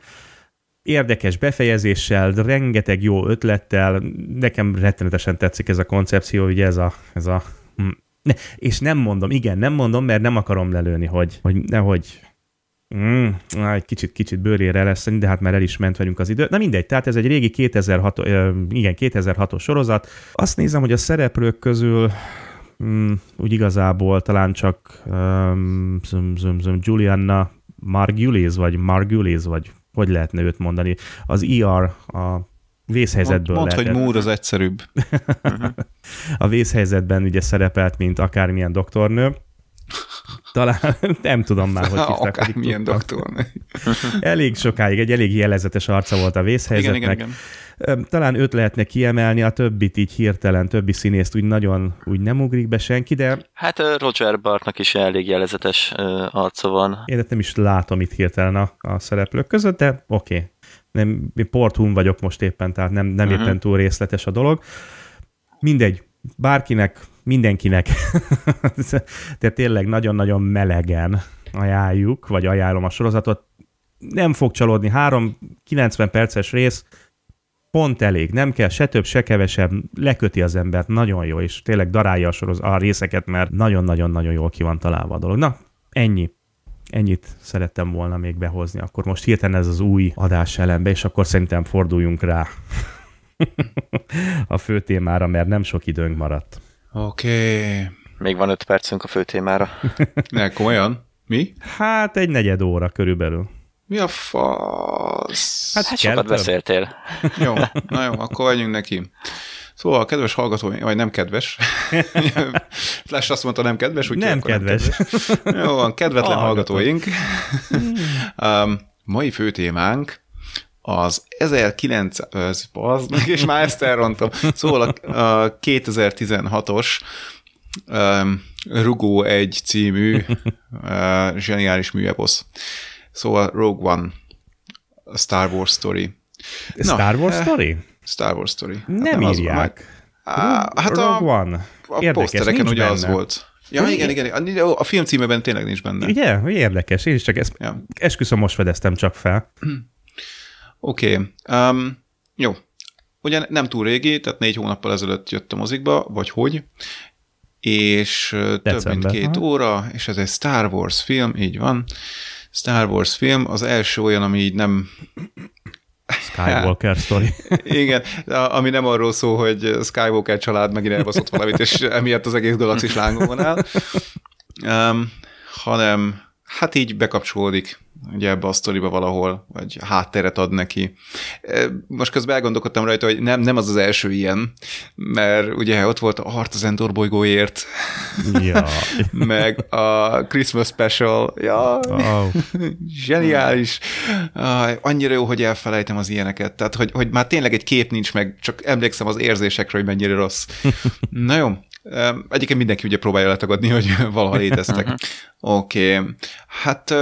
érdekes befejezéssel, rengeteg jó ötlettel, nekem rettenetesen tetszik ez a koncepció, ugye ez a, ez a hm, ne, és nem mondom, igen, nem mondom, mert nem akarom lelőni, hogy, hogy nehogy Mm, egy kicsit, kicsit bőrére lesz, de hát már el is ment velünk az idő. Na mindegy, tehát ez egy régi 2006, igen, 2006-os sorozat. Azt nézem, hogy a szereplők közül mm, úgy igazából talán csak um, zum, zum, zum, Julianna Margulies, vagy Margulies, vagy hogy lehetne őt mondani. Az ER, a vészhelyzetből Mond, hogy Múr az egyszerűbb. a vészhelyzetben ugye szerepelt, mint akármilyen doktornő. Talán nem tudom már, hogy hívták. Akármilyen doktornő. elég sokáig, egy elég jelezetes arca volt a vészhelyzetnek. Igen, igen, igen. Talán őt lehetne kiemelni, a többit így hirtelen, többi színészt úgy nagyon úgy nem ugrik be senki, de... Hát Roger Bartnak is elég jelezetes arca van. Én nem is látom itt hirtelen a, a szereplők között, de oké, okay nem, porthum vagyok most éppen, tehát nem, nem uh-huh. éppen túl részletes a dolog. Mindegy, bárkinek, mindenkinek, de tényleg nagyon-nagyon melegen ajánljuk, vagy ajánlom a sorozatot. Nem fog csalódni, 3-90 perces rész, pont elég, nem kell se több, se kevesebb, leköti az embert, nagyon jó, és tényleg darálja a, soroz, a részeket, mert nagyon-nagyon-nagyon jól ki van találva a dolog. Na, ennyi ennyit szerettem volna még behozni. Akkor most hirtelen ez az új adás elembe, és akkor szerintem forduljunk rá a fő témára, mert nem sok időnk maradt. Oké. Okay. Még van öt percünk a fő témára. ne, komolyan? Mi? Hát egy negyed óra körülbelül. Mi a fasz? Hát, hát sokat beszéltél. jó, na jó, akkor menjünk neki. Szóval, kedves hallgatóink, vagy nem kedves. Flash azt mondta, nem kedves, úgyhogy nem kedves. Nem kedves. Jó van, kedvetlen hallgatóink. um, mai fő témánk az 1900, az, és már ezt elrontom. Szóval a, a 2016-os um, Rugó egy című uh, zseniális műeposz. Szóval Rogue One, a Star Wars Story. Star Wars Na, Story? Star Wars Story. Hát nem, nem írják. Az, hát a, One. A Érdekes, posztereken ugye benne. az volt. Ja, igen, igen, igen. A film címében tényleg nincs benne. Ugye? Érdekes. Én is csak ezt ja. esküszöm most fedeztem csak fel. Oké. Okay. Um, jó. Ugye nem túl régi, tehát négy hónappal ezelőtt jött a mozikba, vagy hogy, és December. több mint két ha. óra, és ez egy Star Wars film, így van. Star Wars film, az első olyan, ami így nem Skywalker story. Igen, ami nem arról szól, hogy Skywalker család megint elbaszott valamit, és emiatt az egész galaxis lángon áll, um, hanem hát így bekapcsolódik ugye ebbe a sztoriba valahol, vagy hátteret ad neki. Most közben elgondolkodtam rajta, hogy nem, nem az az első ilyen, mert ugye ott volt a Hart az Endor bolygóért, ja. meg a Christmas Special, ja, oh. zseniális, annyira jó, hogy elfelejtem az ilyeneket, tehát hogy, hogy már tényleg egy kép nincs meg, csak emlékszem az érzésekre, hogy mennyire rossz. Na jó, Egyébként mindenki ugye próbálja letagadni, hogy valaha léteztek. Oké, okay. hát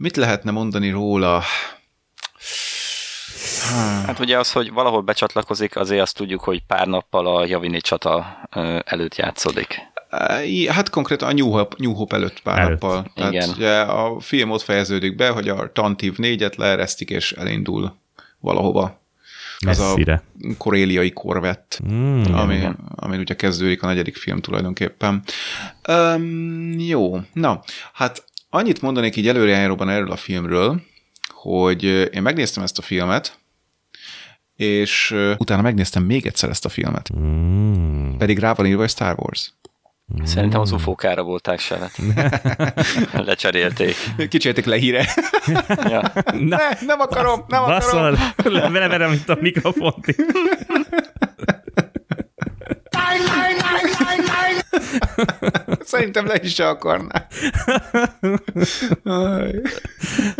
Mit lehetne mondani róla? Hát ugye az, hogy valahol becsatlakozik, azért azt tudjuk, hogy pár nappal a Javini csata előtt játszódik. Hát konkrétan a New Hope, New Hope előtt pár előtt. nappal. Tehát Igen. Ugye a film ott fejeződik be, hogy a Tantiv négyet leeresztik, és elindul valahova. Messzire. Az a koréliai korvett, mm, ami, ami ugye kezdődik a negyedik film tulajdonképpen. Um, jó, na, hát Annyit mondanék így előrejáróban erről a filmről, hogy én megnéztem ezt a filmet, és utána megnéztem még egyszer ezt a filmet. Mm. Pedig rá van írva, hogy Star Wars. Szerintem az UFO-kára volták se. Lecserélték. Kicsérték le híre. ja. Na, ne, nem akarom, nem Baszol, akarom. Leverem itt a mikrofont. Szerintem le is akarná.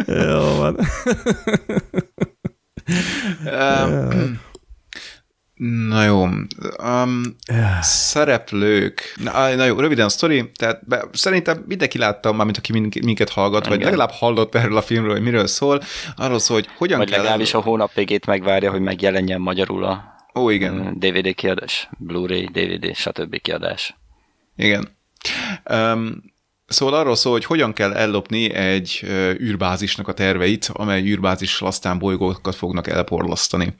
Jó van. Um, Na jó. Um, szereplők. Na, na jó, röviden a sztori. Tehát be, szerintem mindenki látta, mármint aki minket hallgat, Igen. vagy legalább hallott erről a filmről, hogy miről szól. Arról szól, hogy hogyan vagy kell... Legalábbis a hónap végét megvárja, hogy megjelenjen magyarul a Ó, igen. DVD kiadás, Blu-ray, DVD, stb. kiadás. Igen. Um, Szóval arról szól, hogy hogyan kell ellopni egy űrbázisnak a terveit, amely űrbázis aztán bolygókat fognak elporlasztani.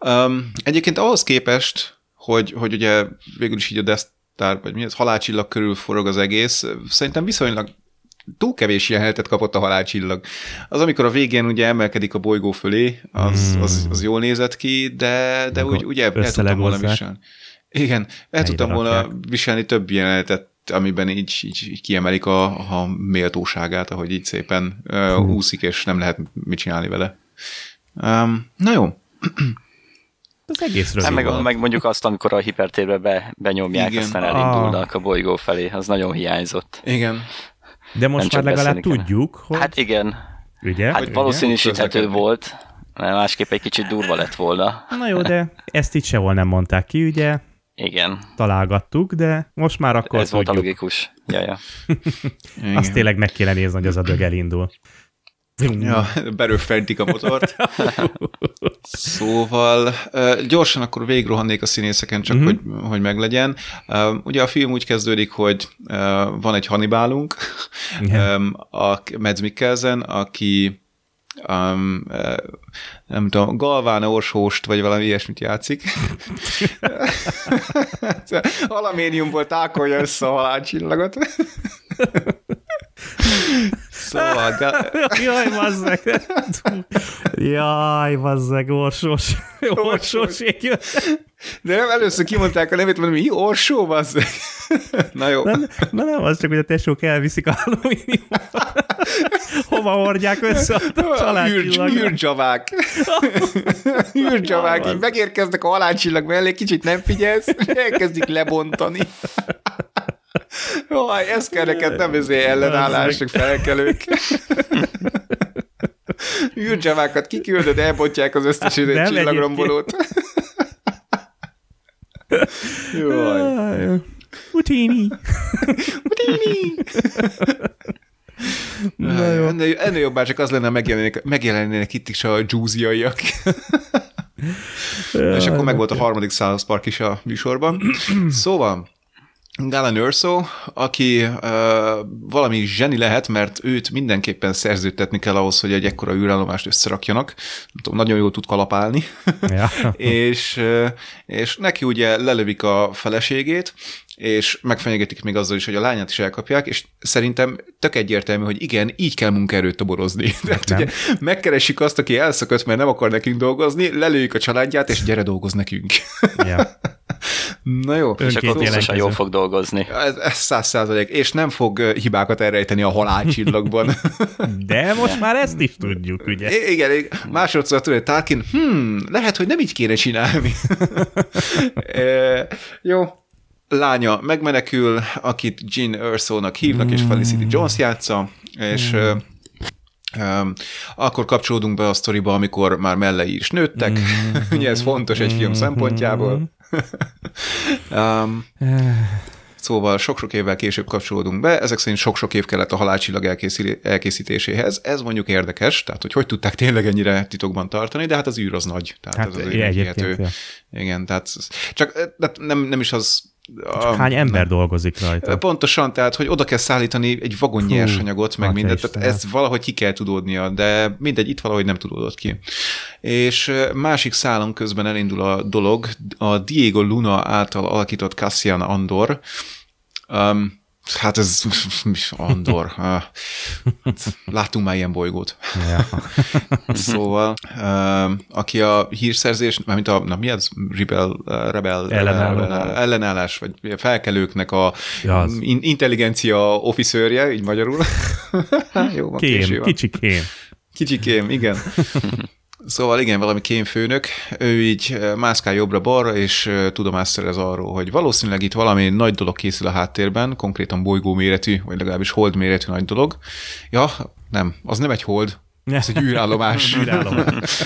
Um, egyébként ahhoz képest, hogy, hogy ugye végül is így a Death Star, vagy mi ez, halálcsillag körül forog az egész, szerintem viszonylag túl kevés jelenetet kapott a halálcsillag. Az, amikor a végén ugye emelkedik a bolygó fölé, az, hmm. az, az jól nézett ki, de, de úgy, ugye el tudtam volna viselni. Igen, el tudtam volna viselni több jelenetet amiben így, így, így kiemelik a, a méltóságát, ahogy így szépen uh, úszik, és nem lehet mit csinálni vele. Um, na jó. Az egész rövid meg, meg mondjuk azt, amikor a hipertérbe be, benyomják, Igen. aztán elindulnak a bolygó felé, az nagyon hiányzott. Igen. De most már legalább tudjuk, hogy... Hát igen. Ugye? Hát valószínűsíthető volt, mert másképp egy kicsit durva lett volna. Na jó, de ezt itt sehol nem mondták ki, ugye? Igen. Találgattuk, de most már akkor Ez tudjuk. volt a logikus. Ja, ja. Azt tényleg meg kéne nézni, hogy az a dög elindul. Ja, beröffentik a motort. szóval gyorsan akkor végrohannék a színészeken, csak uh-huh. hogy, hogy meglegyen. ugye a film úgy kezdődik, hogy van egy Hannibalunk, yeah. a Mads Mikkelsen, aki um, nem tudom, Galván Orshost, vagy valami ilyesmit játszik. Alaméniumból tákolja össze a halálcsillagot. Szóval, de... Jaj, bazzeg. Jaj, bazzeg, Orsós. Orsós. De nem először kimondták a nevét, mondom, mi Orsó, bazzeg. Na jó. Na, na nem, az csak, hogy a tesók elviszik a Hova hordják össze a családcsillag? Űrcsavák. Űrcsavák, így megérkeznek a halálcsillag mellé, kicsit nem figyelsz, elkezdik lebontani. Jaj, ez kell neked nem ezért ellenállások, felkelők. Űrcsavákat kiküldöd, elbontják az összes csillagrombolót. Jaj. Utini. Utini. Na jó. Ennél, ennél jobbá csak az lenne, megjelennének, megjelennének itt is a dzsúziaiak. És akkor meg volt a harmadik South Park is a műsorban. Szóval, Galen Urso, aki uh, valami zseni lehet, mert őt mindenképpen szerződtetni kell ahhoz, hogy egy ekkora űrállomást összerakjanak. Nem tudom, nagyon jól tud kalapálni. Ja. és, uh, és neki ugye lelövik a feleségét, és megfenyegetik még azzal is, hogy a lányát is elkapják, és szerintem tök egyértelmű, hogy igen, így kell munkaerőt toborozni. Tehát ugye megkeresik azt, aki elszakadt, mert nem akar nekünk dolgozni, lelőjük a családját, és gyere dolgoz nekünk. Ja. Na jó. És akkor biztosan jól fog dolgozni. Ez száz százalék, és nem fog hibákat elrejteni a halálcsillagban. De most már ezt is tudjuk, ugye? I- igen, másodszor tudod, Tarkin, hmm, lehet, hogy nem így kéne csinálni. e, jó, lánya megmenekül, akit Jean Erso-nak hívnak, és Felicity Jones játsza, és mm. Akkor kapcsolódunk be a sztoriba, amikor már mellei is nőttek. Mm. Ugye ez fontos egy film szempontjából. um, Szóval sok-sok évvel később kapcsolódunk be, ezek szerint sok-sok év kellett a halálcsillag elkészítéséhez. Ez mondjuk érdekes, tehát hogy hogy tudták tényleg ennyire titokban tartani, de hát az űr az nagy. Tehát hát ez az egy Igen, tehát csak de nem, nem is az csak hány ember nem. dolgozik rajta? Pontosan, tehát, hogy oda kell szállítani egy vagon Hú, nyersanyagot, meg mindent, tehát ez valahogy ki kell tudódnia, de mindegy, itt valahogy nem tudódott ki. És másik szálon közben elindul a dolog, a Diego Luna által alakított Cassian Andor, um, Hát ez Andor. Látunk már ilyen bolygót. Ja. szóval, aki a hírszerzés, mármint a, na mi az? Rebel, rebel ellenállás. ellenállás, vagy felkelőknek a ja, intelligencia officerje, így magyarul. Jó, van, kém, kicsikém. Kicsikém, igen. Szóval igen, valami kémfőnök, ő így mászkál jobbra-balra, és tudomást szerez arról, hogy valószínűleg itt valami nagy dolog készül a háttérben, konkrétan bolygó méretű, vagy legalábbis hold méretű nagy dolog. Ja, nem, az nem egy hold, ez egy űrállomás. űrállomás.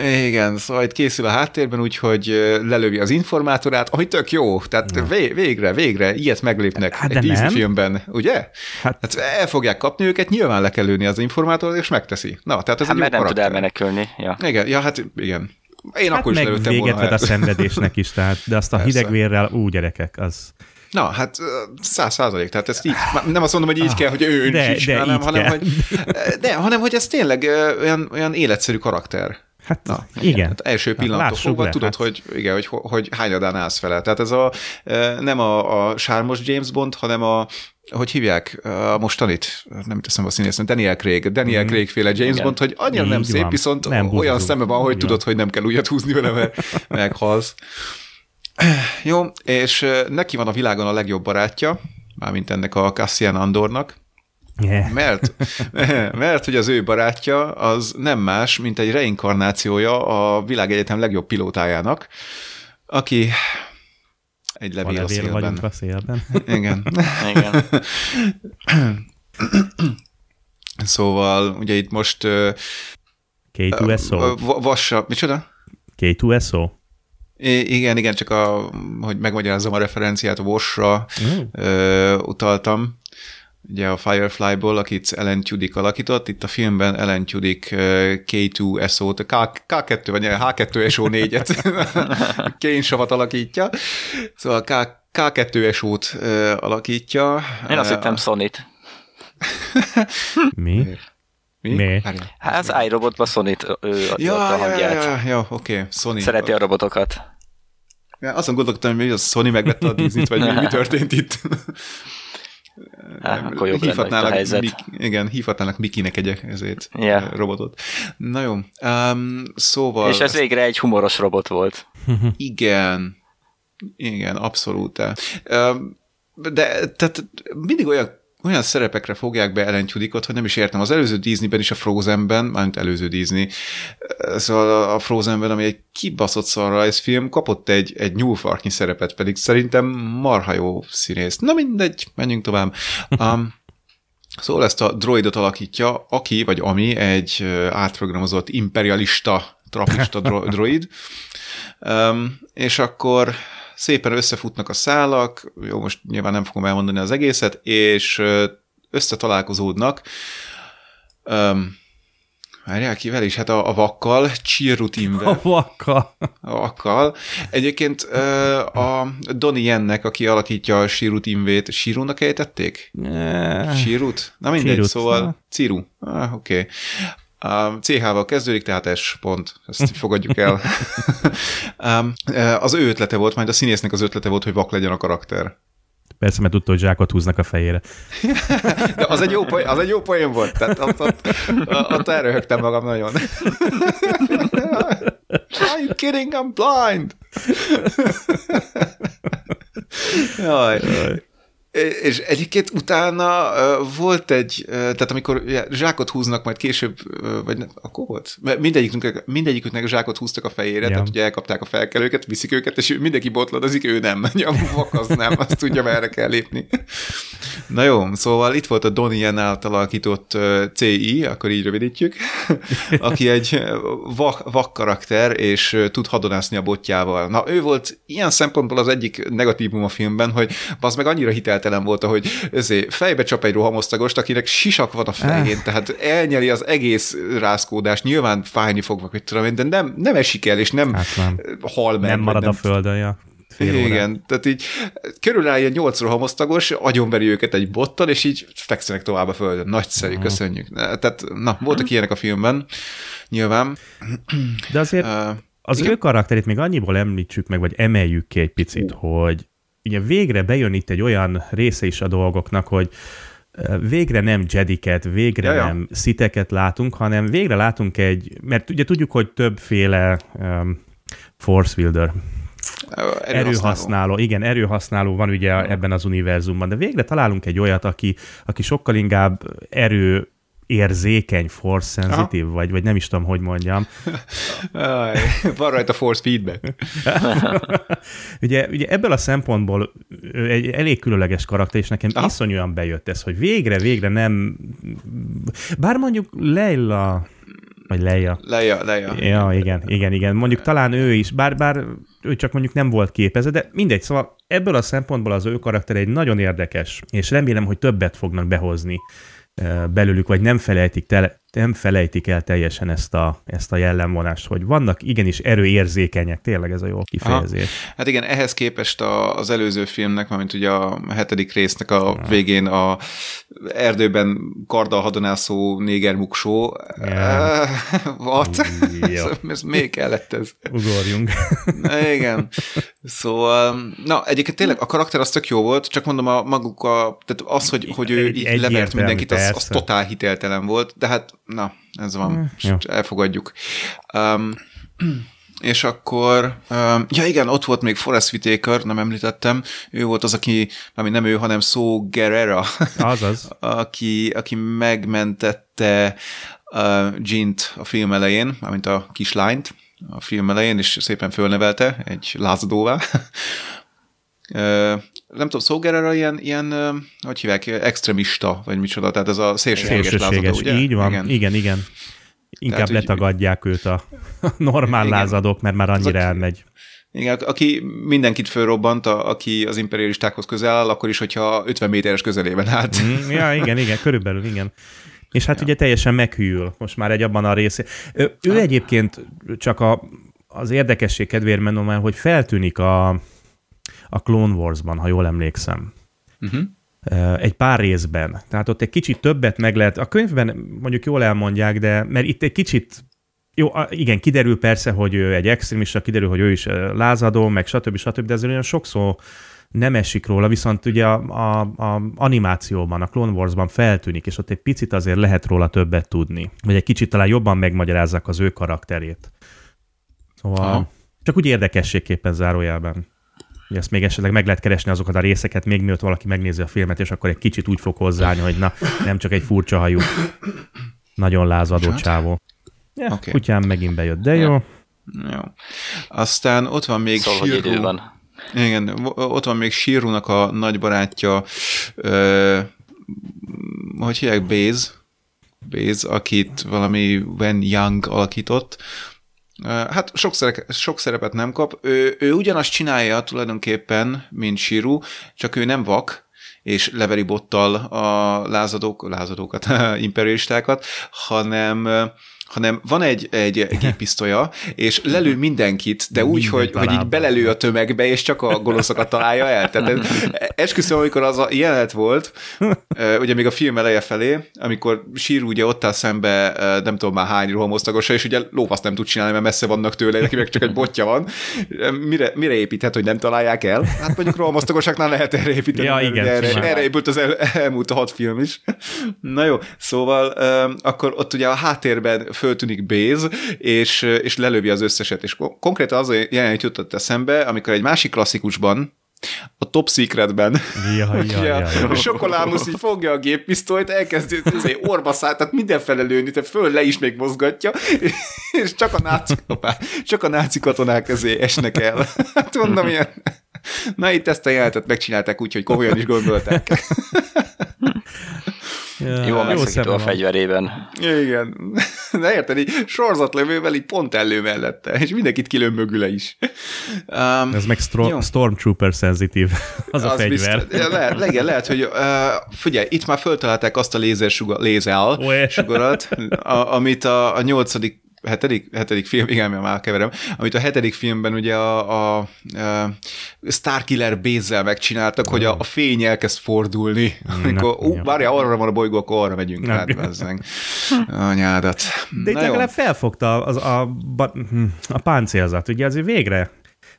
Igen, szóval itt készül a háttérben, úgyhogy lelövi az informátorát, ami tök jó. Tehát ja. végre, végre ilyet meglépnek hát egy Disney filmben, ugye? Hát, hát el fogják kapni őket, nyilván le kell lőni az informátorát, és megteszi. Na, tehát ez hát egy mert jó nem tud elmenekülni. Ja. Igen, ja, hát igen. Én hát akkor is lelőttem véget ved a szenvedésnek is, tehát, de azt a Persze. hidegvérrel, ú, gyerekek, az... Na, hát száz százalék, tehát ezt így, nem azt mondom, hogy így ah, kell, hogy ő de, is, de hanem, hanem, hogy, de, hanem, hogy ez tényleg olyan, olyan életszerű karakter. Hát Na, igen. Hát első pillanattól fogva tudod, hát. hogy, igen, hogy, hogy hányadán állsz vele. Tehát ez a, nem a, a sármos James Bond, hanem a, hogy hívják a mostanit, nem teszem a színészen, Daniel Craig, Daniel mm. Craig féle James Igen. Bond, hogy annyira nem szép, van. viszont nem olyan szeme van, hogy tudod, hogy nem kell újat húzni vele, mert meghalsz. Jó, és neki van a világon a legjobb barátja, mármint ennek a Cassian Andornak, Yeah. Mert, mert hogy az ő barátja az nem más, mint egy reinkarnációja a világegyetem legjobb pilótájának, aki egy levél, a, levél a szélben. a szélben. Igen. Igen. szóval ugye itt most K2SO. Vassa, micsoda? K2SO? I- igen, igen, csak a, hogy megmagyarázzam a referenciát, a Vosra mm. utaltam, ugye a Firefly-ból, akit Ellen Tudyk alakított, itt a filmben Ellen Tudyk K2SO-t, K- K2 vagy H2SO4-et kénysavat alakítja, szóval K- K2SO-t alakítja. Én azt hittem Sonit. Mi? Mi? Mi? Hát az iRobotban Sonit ő ja, a hangját. Ja, ja, ja, oké, okay. Sony. Szereti a robotokat. Ja, azon gondolkodtam, hogy a Sony megvette a Disney-t, vagy mi, mi történt itt. Há, akkor jobb lenne a helyzet. Mik, igen, hívhatnának Mikinek egy ezért yeah. robotot. Na jó, um, szóval... És ez végre egy humoros robot volt. igen, igen, abszolút. Um, de tehát mindig olyan olyan szerepekre fogják be Ellen Tudykot, hogy nem is értem. Az előző Disneyben is a Frozenben, mármint előző Disney, szóval a Frozenben, ami egy kibaszott szarrajzfilm, kapott egy, egy nyúlfarknyi szerepet, pedig szerintem marha jó színész. Na mindegy, menjünk tovább. Um, Szóval ezt a droidot alakítja, aki vagy ami egy átprogramozott imperialista, trapista droid, um, és akkor szépen összefutnak a szálak, jó, most nyilván nem fogom elmondani az egészet, és összetalálkozódnak. Um, Várjál, kivel is? Hát a, a vakkal, Csirrutinvel. A vakkal. A vakkal. Egyébként a Donnie Yennek, aki alakítja a Shirutinvét, Shirunak ejtették? Ne. Shirut? Na mindegy, Chirut, szóval Ciru. Ah, oké. Okay. CH-val kezdődik, tehát S pont. Ezt fogadjuk el. az ő ötlete volt, majd a színésznek az ötlete volt, hogy vak legyen a karakter. Persze, mert tudta, hogy zsákot húznak a fejére. De az egy jó poén, az egy jó poén volt, tehát ott, ott, ott elröhögtem magam nagyon. Are you kidding? I'm blind! Jaj. Jaj. És egyébként utána volt egy, tehát amikor zsákot húznak, majd később, vagy ne, akkor volt? Mindegyiküknek, mindegyiküknek zsákot húztak a fejére, ja. tehát ugye elkapták a felkelőket, viszik őket, és mindenki botladozik, ő nem. A az nem, azt tudja, merre kell lépni. Na jó, szóval itt volt a Donnie által alakított CI, akkor így rövidítjük, aki egy vak, vak karakter, és tud hadonászni a botjával. Na ő volt ilyen szempontból az egyik negatívum a filmben, hogy az meg annyira hitel hiteltelen volt, hogy ezért fejbe csap egy rohamosztagost, akinek sisak van a fején, ah. tehát elnyeli az egész rázkódást, nyilván fájni fog, vagy tudom én, de nem, nem esik el, és nem hát nem. hal meg. Nem marad nem, a földön, ja. Fél Igen, órán. tehát így körülbelül ilyen nyolc rohamosztagos, agyonveri őket egy bottal, és így fekszenek tovább a földön. Nagyszerű, uh-huh. köszönjük. Tehát, na, voltak ilyenek a filmben, nyilván. De azért uh, az igen? ő karakterét még annyiból említsük meg, vagy emeljük ki egy picit, hogy ugye végre bejön itt egy olyan része is a dolgoknak, hogy végre nem Jediket, végre Jaja. nem sziteket látunk, hanem végre látunk egy, mert ugye tudjuk, hogy többféle um, Force Wielder, erőhasználó. erőhasználó. Igen, erőhasználó van ugye ebben az univerzumban, de végre találunk egy olyat, aki, aki sokkal inkább erő érzékeny, force sensitive, vagy, vagy nem is tudom, hogy mondjam. Van rajta force feedback. ugye, ugye ebből a szempontból egy elég különleges karakter, és nekem Aha. iszonyúan bejött ez, hogy végre, végre nem... Bár mondjuk Leila vagy Leia. Leia, Leia. Ja, igen, igen, igen. Mondjuk talán ő is, bár, bár ő csak mondjuk nem volt képezve, de mindegy, szóval ebből a szempontból az ő karakter egy nagyon érdekes, és remélem, hogy többet fognak behozni belőlük, vagy nem felejtik, tele, nem felejtik el teljesen ezt a, ezt a jellemvonást, hogy vannak igenis erőérzékenyek, tényleg ez a jó kifejezés. Aha. Hát igen, ehhez képest a, az előző filmnek, mint ugye a hetedik résznek a végén a erdőben karddal hadonászó néger muksó. Yeah. What? ez, ez még kellett ez. Ugorjunk. igen. Szóval, na egyébként tényleg a karakter az tök jó volt, csak mondom a maguk a, tehát az, hogy, hogy ő egy, így levert mindenkit, az, az totál hiteltelen volt, de hát na, ez van, mm, elfogadjuk. Um, és akkor, um, ja igen, ott volt még Forrest Whitaker, nem említettem, ő volt az, aki, ami nem ő, hanem Szó Guerrera, Azaz. aki, aki megmentette uh, Gint a film elején, amint a kislányt a film elején, és szépen fölnevelte egy lázadóvá. nem tudom, Szógerera ilyen, ilyen, hogy hívják, extremista, vagy micsoda, tehát ez a szélsőséges, szélsőséges lázadó, ugye? Így van, igen, igen. igen. Inkább tehát, letagadják őt a normál igen. lázadók, mert már annyira az, elmegy. Igen, aki mindenkit fölrobbant, a, aki az imperialistákhoz közel áll, akkor is, hogyha 50 méteres közelében állt. Mm, ja, igen, igen, körülbelül, igen. És hát ja. ugye teljesen meghűl most már egy abban a részén. Ő, ő egyébként csak a, az érdekesség kedvéért mondom el, hogy feltűnik a, a Clone Wars-ban, ha jól emlékszem. Uh-huh. Egy pár részben. Tehát ott egy kicsit többet meg lehet. A könyvben mondjuk jól elmondják, de mert itt egy kicsit jó, igen, kiderül persze, hogy ő egy extrémista, kiderül, hogy ő is lázadó, meg stb. stb., de ezért olyan sokszor nem esik róla, viszont ugye a, a, a animációban, a Clone Wars-ban feltűnik, és ott egy picit azért lehet róla többet tudni. Vagy egy kicsit talán jobban megmagyarázzák az ő karakterét. Szóval Aha. csak úgy érdekességképpen zárójelben ezt még esetleg meg lehet keresni azokat a részeket, még mielőtt valaki megnézi a filmet, és akkor egy kicsit úgy fog hozzáállni, hogy na, nem csak egy furcsa hajú, nagyon lázadó csávó. Ja, okay. Kutyám megint bejött, de jó. Ja. Jó. Aztán ott van még szóval, Shirú. Van. Igen, ott van még Shirunak a nagybarátja, ö, hogy hívják, Béz, Béz, akit valami Wen Young alakított, Hát sok, szerep, sok szerepet nem kap. Ő, ő ugyanazt csinálja tulajdonképpen, mint Shiru, csak ő nem vak, és leveri bottal a lázadók, lázadókat, imperialistákat, hanem hanem van egy, egy géppisztolya, és lelő mindenkit, de úgy, hogy, hogy így belelő a tömegbe, és csak a goloszokat találja el. Tehát esküszöm, amikor az a jelenet volt, ugye még a film eleje felé, amikor sír ugye ott áll szembe, nem tudom már hány rohamosztagosa, és ugye lóvaszt nem tud csinálni, mert messze vannak tőle, neki meg csak egy botja van. Mire, mire építhet, hogy nem találják el? Hát mondjuk rohamosztagosaknál lehet erre építeni. Ja, igen, erre, erre épült az el, elmúlt a hat film is. Na jó, szóval akkor ott ugye a háttérben föltűnik Béz, és, és lelövi az összeset. És konkrétan az a jelenet jutott eszembe, amikor egy másik klasszikusban, a Top Secretben. Ja, ja, ja, ja. Sokolámusz így fogja a géppisztolyt, elkezdi izé, orba szállt, tehát mindenfele lőni, tehát föl le is még mozgatja, és csak a náci, csak a náci katonák ezé esnek el. Hát mondom, ilyen... Na itt ezt a jelenetet megcsinálták úgy, hogy komolyan is gondolták. Ja, jó a megszakító a fegyverében. Igen. De érted, így sorzatlövővel így pont elő mellette, és mindenkit kilőm mögüle is. Um, Ez meg stro- Stormtrooper szenzitív, az, az a fegyver. Biztos, lehet, igen, lehet, hogy uh, figyelj, itt már föltalálták azt a lézer sugar, lézel sugarat, a, amit a, a nyolcadik hetedik, hetedik film, igen, mert már keverem, amit a hetedik filmben ugye a, a, a Starkiller Bézzel megcsináltak, hogy a, a fény elkezd fordulni. Amikor, ú, várja, arra van a bolygó, akkor arra megyünk át, bezzeng. Anyádat. De itt legalább felfogta az, a, a, a páncélzat, ugye azért végre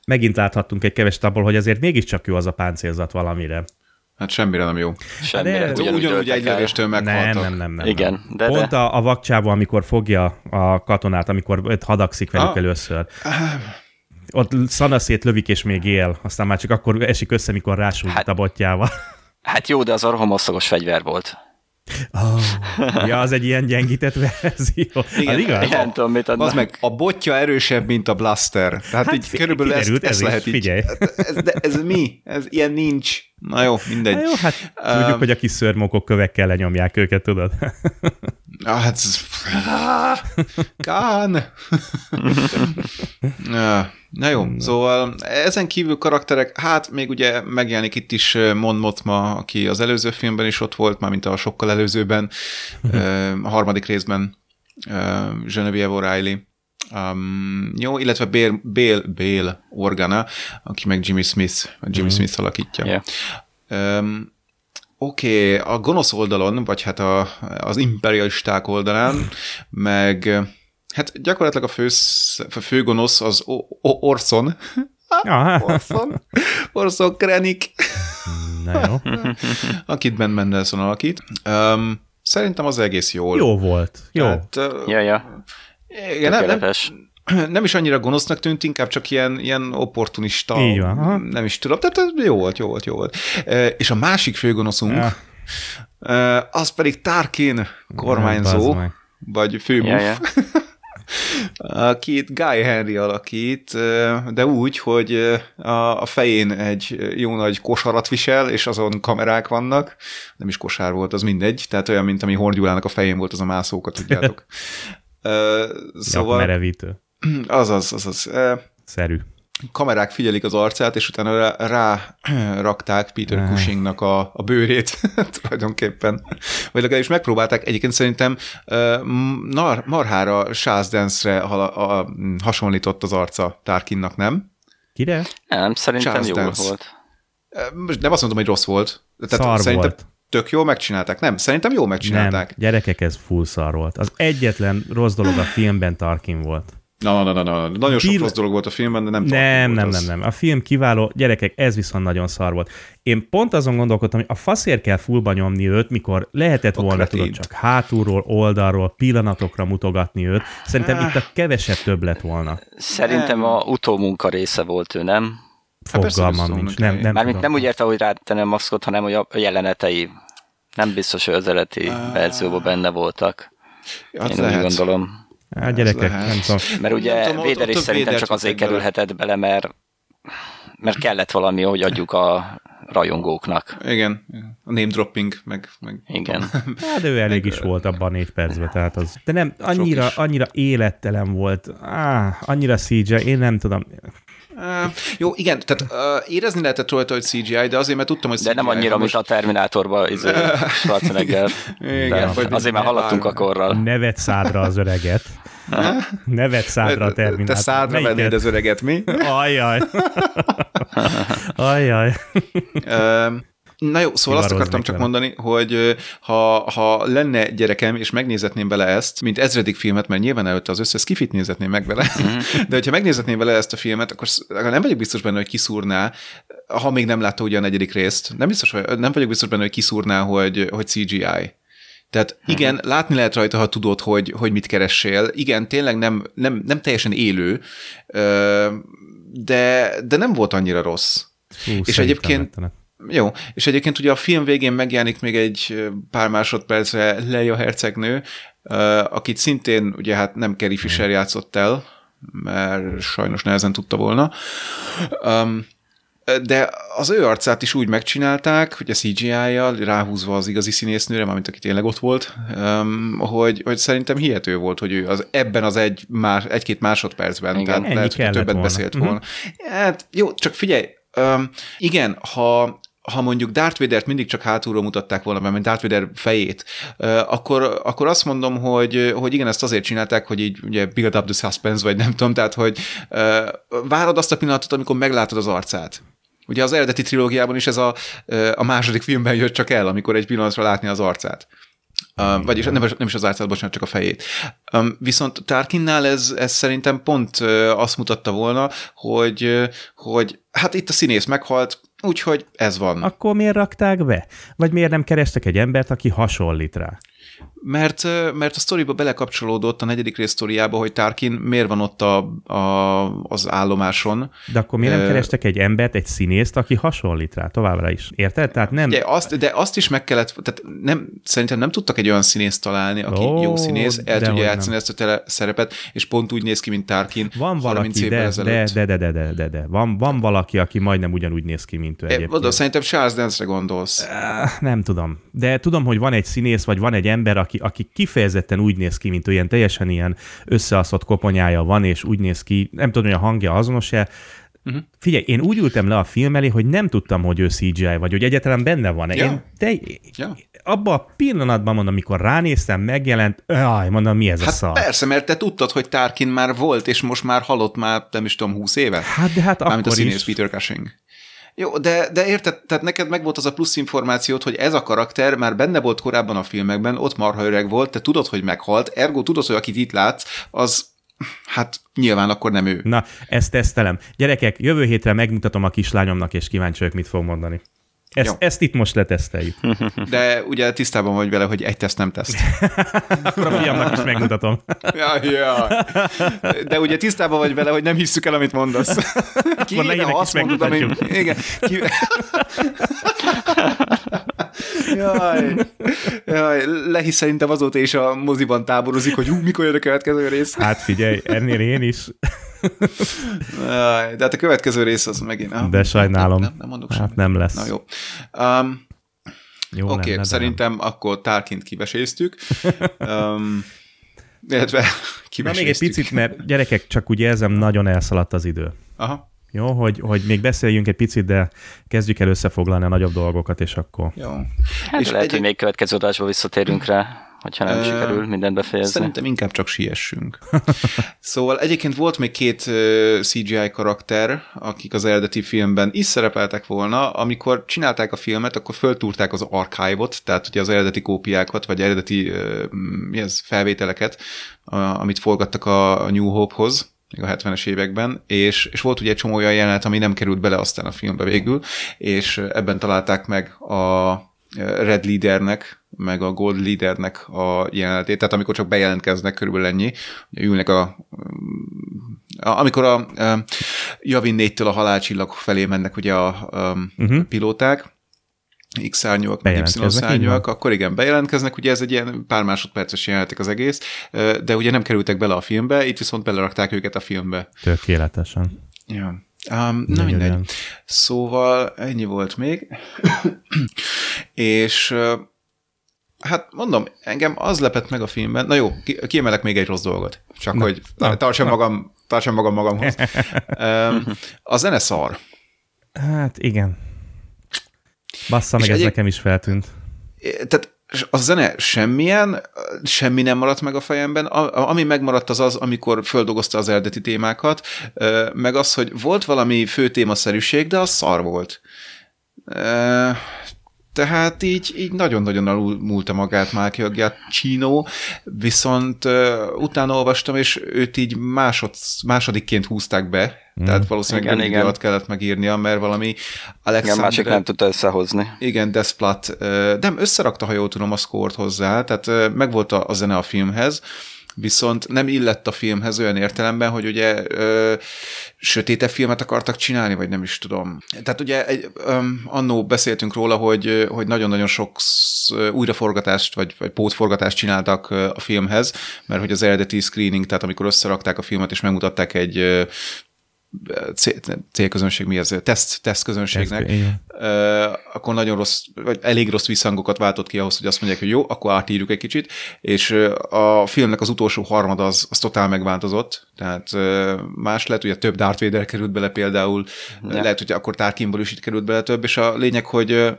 megint láthattunk egy keves abból, hogy azért mégiscsak jó az a páncélzat valamire. Hát semmire nem jó. Semmire. Hát ugyanúgy egy lövéstől meghaltak. Nem, nem, nem. nem Igen. De, Pont de. A, a vakcsávó, amikor fogja a katonát, amikor ott hadagszik velük Ah. először. Ott szanaszét lövik, és még él. Aztán már csak akkor esik össze, mikor rásújt Hát- a botjával. Hát jó, de az arra homoszagos fegyver volt. Oh. Ja, az egy ilyen gyengített verzió. Igen. Az igaz? Nem tudom, mit adnak. Az meg, a botja erősebb, mint a blaster. Tehát Hát hát így körülbelül ezt ez is, lehet így. figyelj. Ez, de ez mi? Ez ilyen nincs. Na jó, mindegy. Na jó, hát tudjuk, Um, hogy a kis szörmokok kövekkel lenyomják őket, tudod? Hát Kán! Na jó, szóval ezen kívül karakterek, hát még ugye megjelenik itt is Mon Mothma, aki az előző filmben is ott volt, mármint a sokkal előzőben, a harmadik részben Genevieve O'Reilly. Um, jó, illetve Bale, Bale, Bale Organa, aki meg Jimmy Smith, Jimmy Smith alakítja. Yeah. Um, Oké, okay, a gonosz oldalon, vagy hát a, az imperialisták oldalán, meg hát gyakorlatilag a fő, a fő gonosz az o, o, Orson. Orson. Orson Krennic, Na jó. akit Ben Mendelsohn alakít. Um, szerintem az egész jól. Jó volt. Jó. Hát, uh, Ja, ja. Igen, nem, nem, nem is annyira gonosznak tűnt, inkább csak ilyen, ilyen opportunista. Így van, aha. Nem is tudom, tehát jó volt, jó volt, jó volt. És a másik főgonoszunk, Ja. az pedig Tarkin kormányzó, meg. vagy főmúf, Ja, ja. akit Guy Henry alakít, de úgy, hogy a, fején egy jó nagy kosarat visel, és azon kamerák vannak, nem is kosár volt, az mindegy, tehát olyan, mint ami Hordyulának a fején volt az a mászókat, tudjátok. Szóval... Merevítő. azaz, azaz. Szerű. kamerák figyelik az arcát, és utána rá, rá rakták Peter Ah. Cushingnak a, a bőrét tulajdonképpen. Vagy legalábbis megpróbálták. Egyébként szerintem nar, marhára a, hasonlított az arca Tarkinnak, nem? Kire? Nem, szerintem Charles jó Dance. volt. Most nem azt mondom, hogy rossz volt. Szar szerintem volt. Tök jól megcsinálták. Nem, szerintem jól megcsinálták. Nem, gyerekek, ez full szar volt. Az egyetlen rossz dolog a filmben Tarkin volt. Na, na, na, na, na. Nagyon sok Bill- rossz dolog volt a filmben, de nem Tarkin Nem, volt nem, az. nem, nem. A film kiváló, gyerekek, ez viszont nagyon szar volt. Én pont azon gondolkodtam, hogy a faszért kell fullba nyomni őt, mikor lehetett A volna, tudod, csak hátulról, oldalról, pillanatokra mutogatni őt. Szerintem Ah. itt a kevesebb több lett volna. Szerintem a utómunka része volt ő, nem? Hát Fogalmam nincs. Nem, nem Mármint tudom. nem úgy érte, hogy rátenem maszkot, hanem hogy a a jelenetei nem biztos, hogy az eredeti verzióban benne voltak. Én lehet. úgy gondolom. Hát gyerekek, lehet. nem tudom. Mert ugye Nem tudom, Véder is szerintem csak azért kerülhetett bele, mert, mert kellett valami, hogy adjuk a rajongóknak. Igen, a name dropping, meg, meg Igen. Hát de ő elég is volt abban a négy percben, tehát az. De nem, annyira, annyira élettelen volt, Á, annyira CGI, én nem tudom. Uh, jó, igen, tehát uh, érezni lehetett rajta, hogy CGI, de azért, mert tudtam, hogy De CGI. nem annyira, ha mint a Terminátorban izé, Schwarzenegger. Igen, De azért már haladtunk a korral. Nevet szádra az öreget. Nevet szádra a Te terminátor. szádra Melyiket? vennéd az öreget, mi? Ajjaj. Ajjaj. Um, Na jó, szóval azt akartam csak vele. mondani, hogy ha, ha lenne gyerekem, és megnézetném vele ezt, mint ezredik filmet, mert nyilván előtte az összes kifit nézetném meg vele, de hogyha megnézetném vele ezt a filmet, akkor nem vagyok biztos benne, hogy kiszúrná, ha még nem látta ugye a negyedik részt, nem, biztos, hogy, nem vagyok biztos benne, hogy kiszúrná, hogy, hogy CGI. Tehát igen, látni lehet rajta, ha tudod, hogy, hogy mit keressél. Igen, tényleg nem, nem, nem teljesen élő, de, de nem volt annyira rossz. Hú, És egyébként- rettenet. Jó, és egyébként ugye a film végén megjelenik még egy pár másodpercre Leia hercegnő, akit szintén ugye hát nem Carrie Fisher játszott el, mert sajnos nehezen tudta volna. Um, de az ő arcát is úgy megcsinálták, hogy a CGI-jal ráhúzva az igazi színésznőre, mármint aki tényleg ott volt, um, hogy, hogy szerintem hihető volt, hogy ő az ebben az egy, más, egy-két másodpercben, Igen. tehát lehet, hogy többet volna. beszélt Mhm. volna. Hát jó, csak figyelj, um, igen, ha ha mondjuk Darth Vader-t mindig csak hátulról mutatták volna, mert Darth Vader fejét, akkor, akkor azt mondom, hogy, hogy igen, ezt azért csinálták, hogy így ugye build up the suspense, vagy nem tudom, tehát, hogy várod azt a pillanatot, amikor meglátod az arcát. Ugye az eredeti trilógiában is ez a, a második filmben jött csak el, amikor egy pillanatra látni az arcát. Uh, vagyis nem, nem is az arcát, bocsánat, csak a fejét. Um, viszont Tarkinnál ez, ez szerintem pont azt mutatta volna, hogy, hogy hát itt a színész meghalt, úgyhogy ez van. Akkor miért rakták be? Vagy miért nem kerestek egy embert, aki hasonlít rá? Mert, mert a sztoriba belekapcsolódott a negyedik rész sztoriába, hogy Tarkin miért van ott a, a, az állomáson. De akkor miért nem kerestek egy embert, egy színészt, aki hasonlít rá továbbra is? Érted? Tehát nem... Ugye, azt, de azt is meg kellett, tehát nem, szerintem nem tudtak egy olyan színészt találni, aki oh, jó színész, el tudja játszani nem. ezt a tele szerepet, és pont úgy néz ki, mint Tarkin. Van valaki, de, de, de, de, de, de, de, de, van, van valaki, aki majdnem ugyanúgy néz ki, mint ő egyébként. Oda, szerintem Charles Dance-re gondolsz. Nem tudom. De tudom, hogy van egy színész, vagy van egy ember, aki, aki kifejezetten úgy néz ki, mint olyan teljesen ilyen összeaszott koponyája van, és úgy néz ki, nem tudom, hogy a hangja azonos-e, Uh-huh. Figyelj, én úgy ültem le a film elé, hogy nem tudtam, hogy ő CGI, vagy hogy egyáltalán benne van. Ja. Én te, ja. abban a pillanatban mondom, amikor ránéztem, megjelent, aj, mondom, mi ez hát a szar? persze, mert te tudtad, hogy Tarkin már volt, és most már halott már, nem is tudom, húsz éve? Hát de hát Mármint akkor a színész is. Peter Cushing. Jó, de, de érted, tehát neked megvolt az a plusz információt, hogy ez a karakter már benne volt korábban a filmekben, ott marha öreg volt, te tudod, hogy meghalt, ergo tudod, hogy akit itt látsz, az hát nyilván akkor nem ő. Na, ezt tesztelem. Gyerekek, jövő hétre megmutatom a kislányomnak, és kíváncsi vagyok, mit fog mondani. Ezt, ezt itt most leteszteljük. De ugye tisztában vagy vele, hogy egy teszt nem teszt. Akkor a fiamnak is megmutatom. ja, ja. De ugye tisztában vagy vele, hogy nem hisszük el, amit mondasz. Ki, ha azt mondod, ami... Igen. Ki... Jaj. Jaj. Lehi szerintem azóta is a moziban táborozik, hogy hú, mikor jön a következő rész. Hát figyelj, ennél én is. De hát a következő rész az megint... Ah, De sajnálom. Nem, nem mondok hát semmit. nem lesz. Na jó. Um, jó Oké, okay, szerintem nem. akkor tárként kiveséztük. Um, illetve kiveséztük. Na még egy picit, mert gyerekek, csak úgy érzem, nagyon elszaladt az idő. Aha. Jó, hogy, hogy még beszéljünk egy picit, de kezdjük el összefoglalni a nagyobb dolgokat, és akkor... Jó. Hát és lehet, egy... hogy még következő adásból visszatérünk rá hogyha nem uh, sikerül mindent befejezni. Szerintem inkább csak siessünk. szóval egyébként volt még két CGI karakter, akik az eredeti filmben is szerepeltek volna, amikor csinálták a filmet, akkor föltúrták az archive-ot, tehát ugye az eredeti kópiákat, vagy eredeti mi ez, felvételeket, amit forgattak a New Hope-hoz, még a 70-es években, és, és volt ugye egy csomó olyan jelenet, ami nem került bele aztán a filmbe végül, és ebben találták meg a Red Leadernek, meg a Gold Leadernek a jelenetét, tehát amikor csak bejelentkeznek, körülbelül ennyi, ülnek a amikor a, a Javin 4-től a halálcsillag felé mennek ugye a, a uh-huh. pilóták, X szárnyúak, meg Y szárnyúak, akkor igen, bejelentkeznek, ugye ez egy ilyen pár másodperces jelenetek az egész, de ugye nem kerültek bele a filmbe, itt viszont belerakták őket a filmbe. Tökéletesen. Ja. Um, na mindegy. Szóval ennyi volt még. és hát mondom, engem az lepett meg a filmben, na jó, kiemelek még egy rossz dolgot, csak na, hogy na, tartsam, na. Magam, tartsam magam magamhoz. um, a zene szar. Hát igen. Bassza, meg ez egy... nekem is feltűnt. Tehát a zene semmilyen, semmi nem maradt meg a fejemben. A, ami megmaradt az az, amikor földolgozta az eredeti témákat, meg az, hogy volt valami fő témaszerűség, de az szar volt. Tehát így, így nagyon-nagyon alul múlta magát Michael Giacchino, viszont uh, utána olvastam, és őt így másod, másodikként húzták be, mm. tehát valószínűleg igen, igen. alatt kellett megírnia, mert valami Alexander... Igen, másik nem tudta összehozni. Igen, Desplat, uh, de összerakta, ha jól tudom, a szkórt hozzá, tehát uh, megvolt a, a zene a filmhez, viszont nem illett a filmhez olyan értelemben, hogy ugye ö, sötétebb filmet akartak csinálni, vagy nem is tudom. Tehát ugye egy, ö, annó beszéltünk róla, hogy, hogy nagyon-nagyon sok újraforgatást, vagy, vagy pótforgatást csináltak a filmhez, mert hogy az eredeti screening, tehát amikor összerakták a filmet és megmutatták egy célközönség, mi ez, teszt, tesztközönségnek, uh, akkor nagyon rossz, vagy elég rossz visszhangokat váltott ki ahhoz, hogy azt mondják, hogy jó, akkor átírjuk egy kicsit, és a filmnek az utolsó harmad az, az totál megváltozott, tehát más lett, ugye több Darth Vader került bele például, ja. lehet, hogy akkor Tarkinból is itt került bele több, és a lényeg, hogy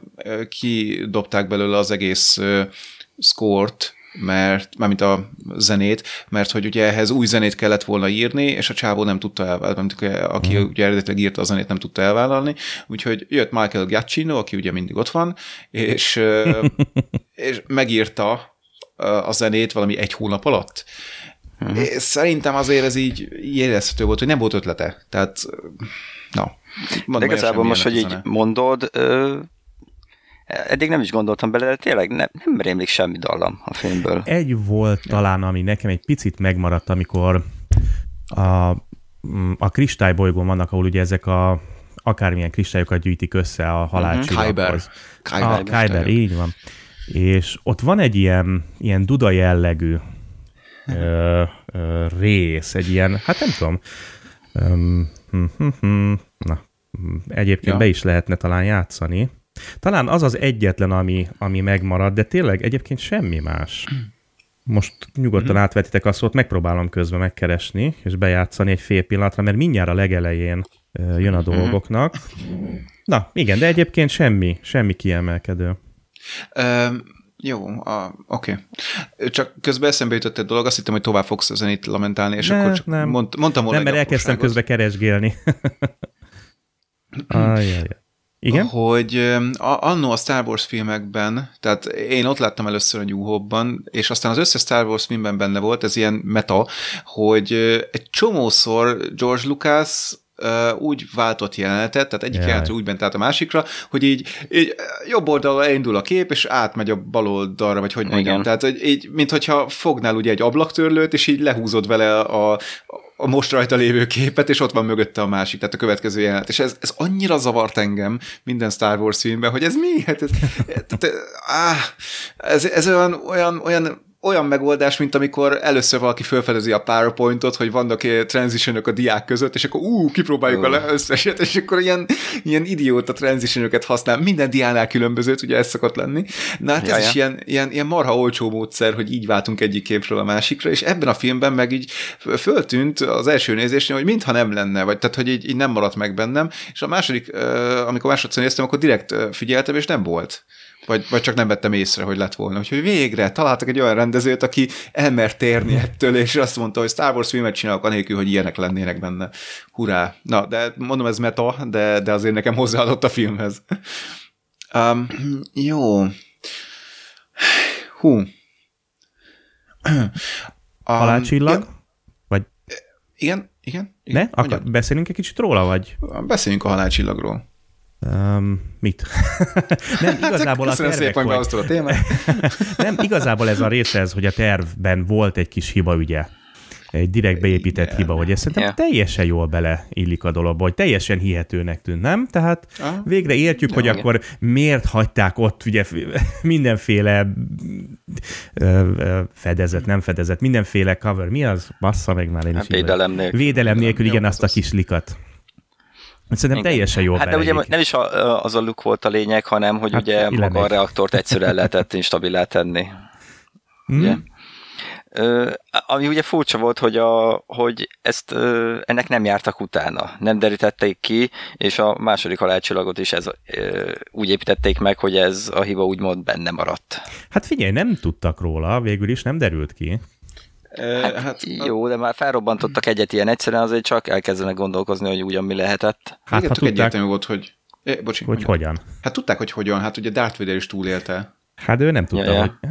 kidobták belőle az egész score-t, mert, mármint a zenét, mert hogy ugye ehhez új zenét kellett volna írni, és a csávó nem tudta elvállalni, aki mm. ugye eredetileg írta a zenét, nem tudta elvállalni, úgyhogy jött Michael Giacchino, aki ugye mindig ott van, és, és megírta a zenét valami egy hónap alatt. Uh-huh. Szerintem azért ez így érezhető volt, hogy nem volt ötlete. Tehát, na. De igazából most, hogy így mondod, ö, eddig nem is gondoltam bele, de tényleg nem, nem rémlik semmi dallam a filmből. Egy volt ja. talán, ami nekem egy picit megmaradt, amikor a, a kristálybolygón vannak, ahol ugye ezek a akármilyen kristályokat gyűjtik össze a halálcsillaghoz. Kyber. Kyber. Kyber, így van. És ott van egy ilyen, ilyen duda jellegű ö, ö, rész, egy ilyen, hát nem tudom, um, hm, hm, hm, na, egyébként ja. be is lehetne talán játszani. Talán az az egyetlen, ami, ami megmarad, de tényleg egyébként semmi más. Most nyugodtan uh-huh. átvetitek a szót, megpróbálom közben megkeresni, és bejátszani egy fél pillanatra, mert mindjárt a legelején jön a uh-huh. dolgoknak. Na, igen, de egyébként semmi, semmi kiemelkedő. Um, jó, oké. Okay. Csak közben eszembe jutott egy dolog, azt hittem, hogy tovább fogsz a zenét lamentálni, és ne, akkor csak nem. Mond, mondtam volna Nem, mert elkezdtem közben keresgélni. Ajajaj. Igen? Hogy annó a Star Wars filmekben, tehát én ott láttam először a New Hope-ban, és aztán az összes Star Wars filmben benne volt, ez ilyen meta, hogy egy csomószor George Lucas uh, úgy váltott jelenetet, tehát egyik jelenetről úgy bent át a másikra, hogy így, így jobb oldalra elindul a kép, és átmegy a bal oldalra, vagy hogy mondjam. Igen. Tehát hogy így, mintha fognál ugye egy ablaktörlőt, és így lehúzod vele a, a most rajta lévő képet, és ott van mögötte a másik, tehát a következő jelenet. És ez, ez annyira zavart engem minden Star Wars filmben, hogy ez mi? Hát ez, ez, ez, ez olyan, olyan, olyan olyan megoldás, mint amikor először valaki felfedezi a PowerPointot, hogy vannak transitionok a diák között, és akkor ú, kipróbáljuk a összeset, és akkor ilyen, ilyen idióta transitionokat használ. Minden diánál különbözőt, ugye ez szokott lenni. Na hát ez is ilyen, ilyen, ilyen marha olcsó módszer, hogy így váltunk egyik képről a másikra, és ebben a filmben meg így föltűnt az első nézésnél, hogy mintha nem lenne, vagy tehát, hogy így, így nem maradt meg bennem, és a második, amikor másodszor néztem, akkor direkt figyeltem, és nem volt. Vagy, vagy csak nem vettem észre, hogy lett volna. Úgyhogy végre találtak egy olyan rendezőt, aki elmert térni ettől, és azt mondta, hogy Star Wars filmet csinálok anélkül, hogy ilyenek lennének benne. Hurrá! Na, de mondom, ez meta, de, de azért nekem hozzáadott a filmhez. Um, jó. Hú. Um, Halálcsillag? Ja. Vagy? Igen, igen. igen ne? Akkor beszélünk egy kicsit róla, vagy? Beszéljünk a halálcsillagról. Um, mit? nem, igazából hát, a szépen, hogy... a témát. nem, igazából ez a része ez, hogy a tervben volt egy kis hiba, ugye? Egy direkt beépített yeah. hiba, hogy ez szerintem yeah. teljesen jól beleillik a dologba, hogy teljesen hihetőnek tűnt, nem? Tehát ah. végre értjük, ja, hogy igen. akkor miért hagyták ott ugye mindenféle fedezet, nem fedezet, mindenféle cover. Mi az? Bassza meg már én is. Hát védelem nélkül. Védelem nélkül, igen, azt a kis likat. Szerintem Igen. teljesen jól Hát de ugye nem is a, az a look volt a lényeg, hanem hogy hát ugye maga a reaktort egyszerűen lehetett instabilá tenni. Hmm. Ugye? Ö, ami ugye furcsa volt, hogy, a, hogy ezt ö, ennek nem jártak utána, nem derítették ki, és a második halálcsillagot is ez, ö, úgy építették meg, hogy ez a hiba úgymond benne maradt. Hát figyelj, nem tudtak róla, végül is nem derült ki. Hát, hát, jó, de már felrobbantottak egyet ilyen egyszerűen, azért csak elkezdenek gondolkozni, hogy ugyan mi lehetett. Hát, Igen, ha tudták, egyértelmű volt, hogy... É, bocsi, hogy hogyan. Hát tudták, hogy hogyan. Hát ugye Darth Vader is túlélte. Hát ő nem tudta, ja, ja. hogy...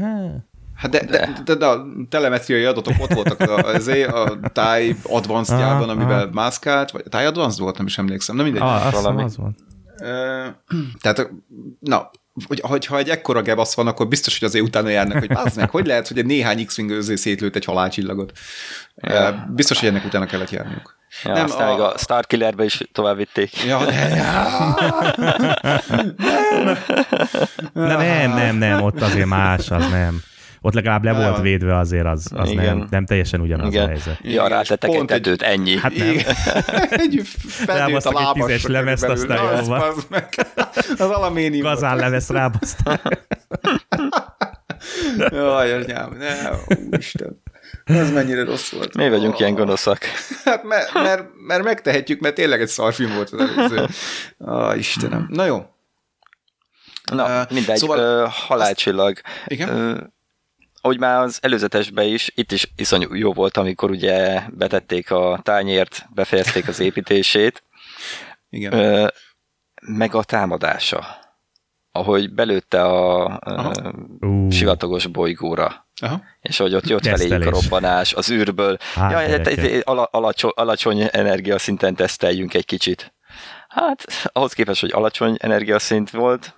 Hát de, de, de, de a telemetriai adatok ott voltak az, a TIE Advanced-jában, amivel mászkált, vagy TIE Advanced volt, nem is emlékszem, nem mindegy. Ah, valami. Az volt. Tehát, na, hogy, hogyha egy ekkora gebasz van, akkor biztos, hogy azért utána járnak, hogy az meg, hogy lehet, hogy egy néhány X-Wing szétlőtt egy halálcsillagot. Ja. Biztos, hogy ennek utána kellett járniuk. Ja, nem, aztán a... még a Starkillerbe is tovább vitték. Ja, de, ja. nem, nem, nem, nem, ott azért más, az nem ott legalább le nem. volt védve azért, az, az nem, nem teljesen ugyanaz Igen. a helyzet. Ja, rátettek egy tetőt, ennyi. Hát nem. egy fedőt a lábas. egy tízes lemezt, aztán jól van. Az alaménium. Gazán lemez rábaszták. Jaj, anyám, ne, Isten. Ez mennyire rossz volt. Mi vagyunk oh. ilyen gonoszak? Hát mert, mert, mert megtehetjük, mert tényleg egy szarfilm volt az előző. Ah, Istenem. Na jó. Na, uh, mindegy, szóval uh, halálcsillag. Azt, igen? Uh, ahogy már az előzetesben is, itt is iszonyú jó volt, amikor ugye betették a tányért, befejezték az építését. Igen. Ö, meg a támadása. ahogy belőtte a uh, sivatagos bolygóra. Aha. És hogy ott jött feléjük a robbanás az űrből. Hát, ja, hát, alacsony, alacsony energiaszinten teszteljünk egy kicsit. Hát, ahhoz képest, hogy alacsony energiaszint volt,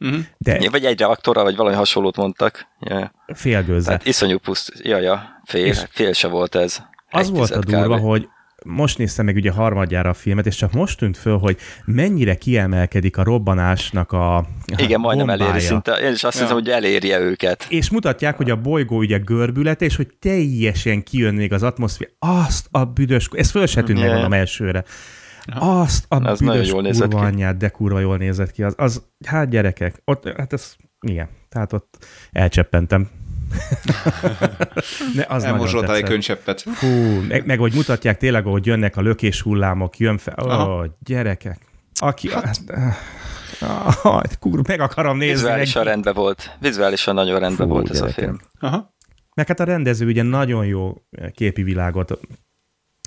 Uh-huh. De... Vagy egy reaktorra, vagy valami hasonlót mondtak. Ja. Félgőzze. Tehát iszonyú puszt. Ja, ja, fél, és fél se volt ez. Az volt a durva, kb. hogy most néztem meg ugye harmadjára a filmet, és csak most tűnt föl, hogy mennyire kiemelkedik a robbanásnak a Igen, majdnem bombája. eléri szinte. Én is azt ja. hiszem, hogy elérje őket. És mutatják, hogy a bolygó ugye görbület, és hogy teljesen kijön még az atmoszféra. Azt a büdös, ez föl se tűnt yeah. meg elsőre. Azt a az büdös jól nézett kurva anyját, de kurva jól nézett ki. Az, az, hát gyerekek, ott, hát ez, igen, tehát ott elcseppentem. ne, az Elmosoltál egy könycseppet. Hú, meg, meg, hogy mutatják tényleg, hogy jönnek a lökés hullámok, jön fel, ó, oh, gyerekek. Aki, hát, ah, kurva, meg akarom nézni. Vizuálisan meg... rendben volt. Vizuálisan nagyon rendben Fú, volt ez a film. Aha. Meg hát a rendező ugye nagyon jó képi világot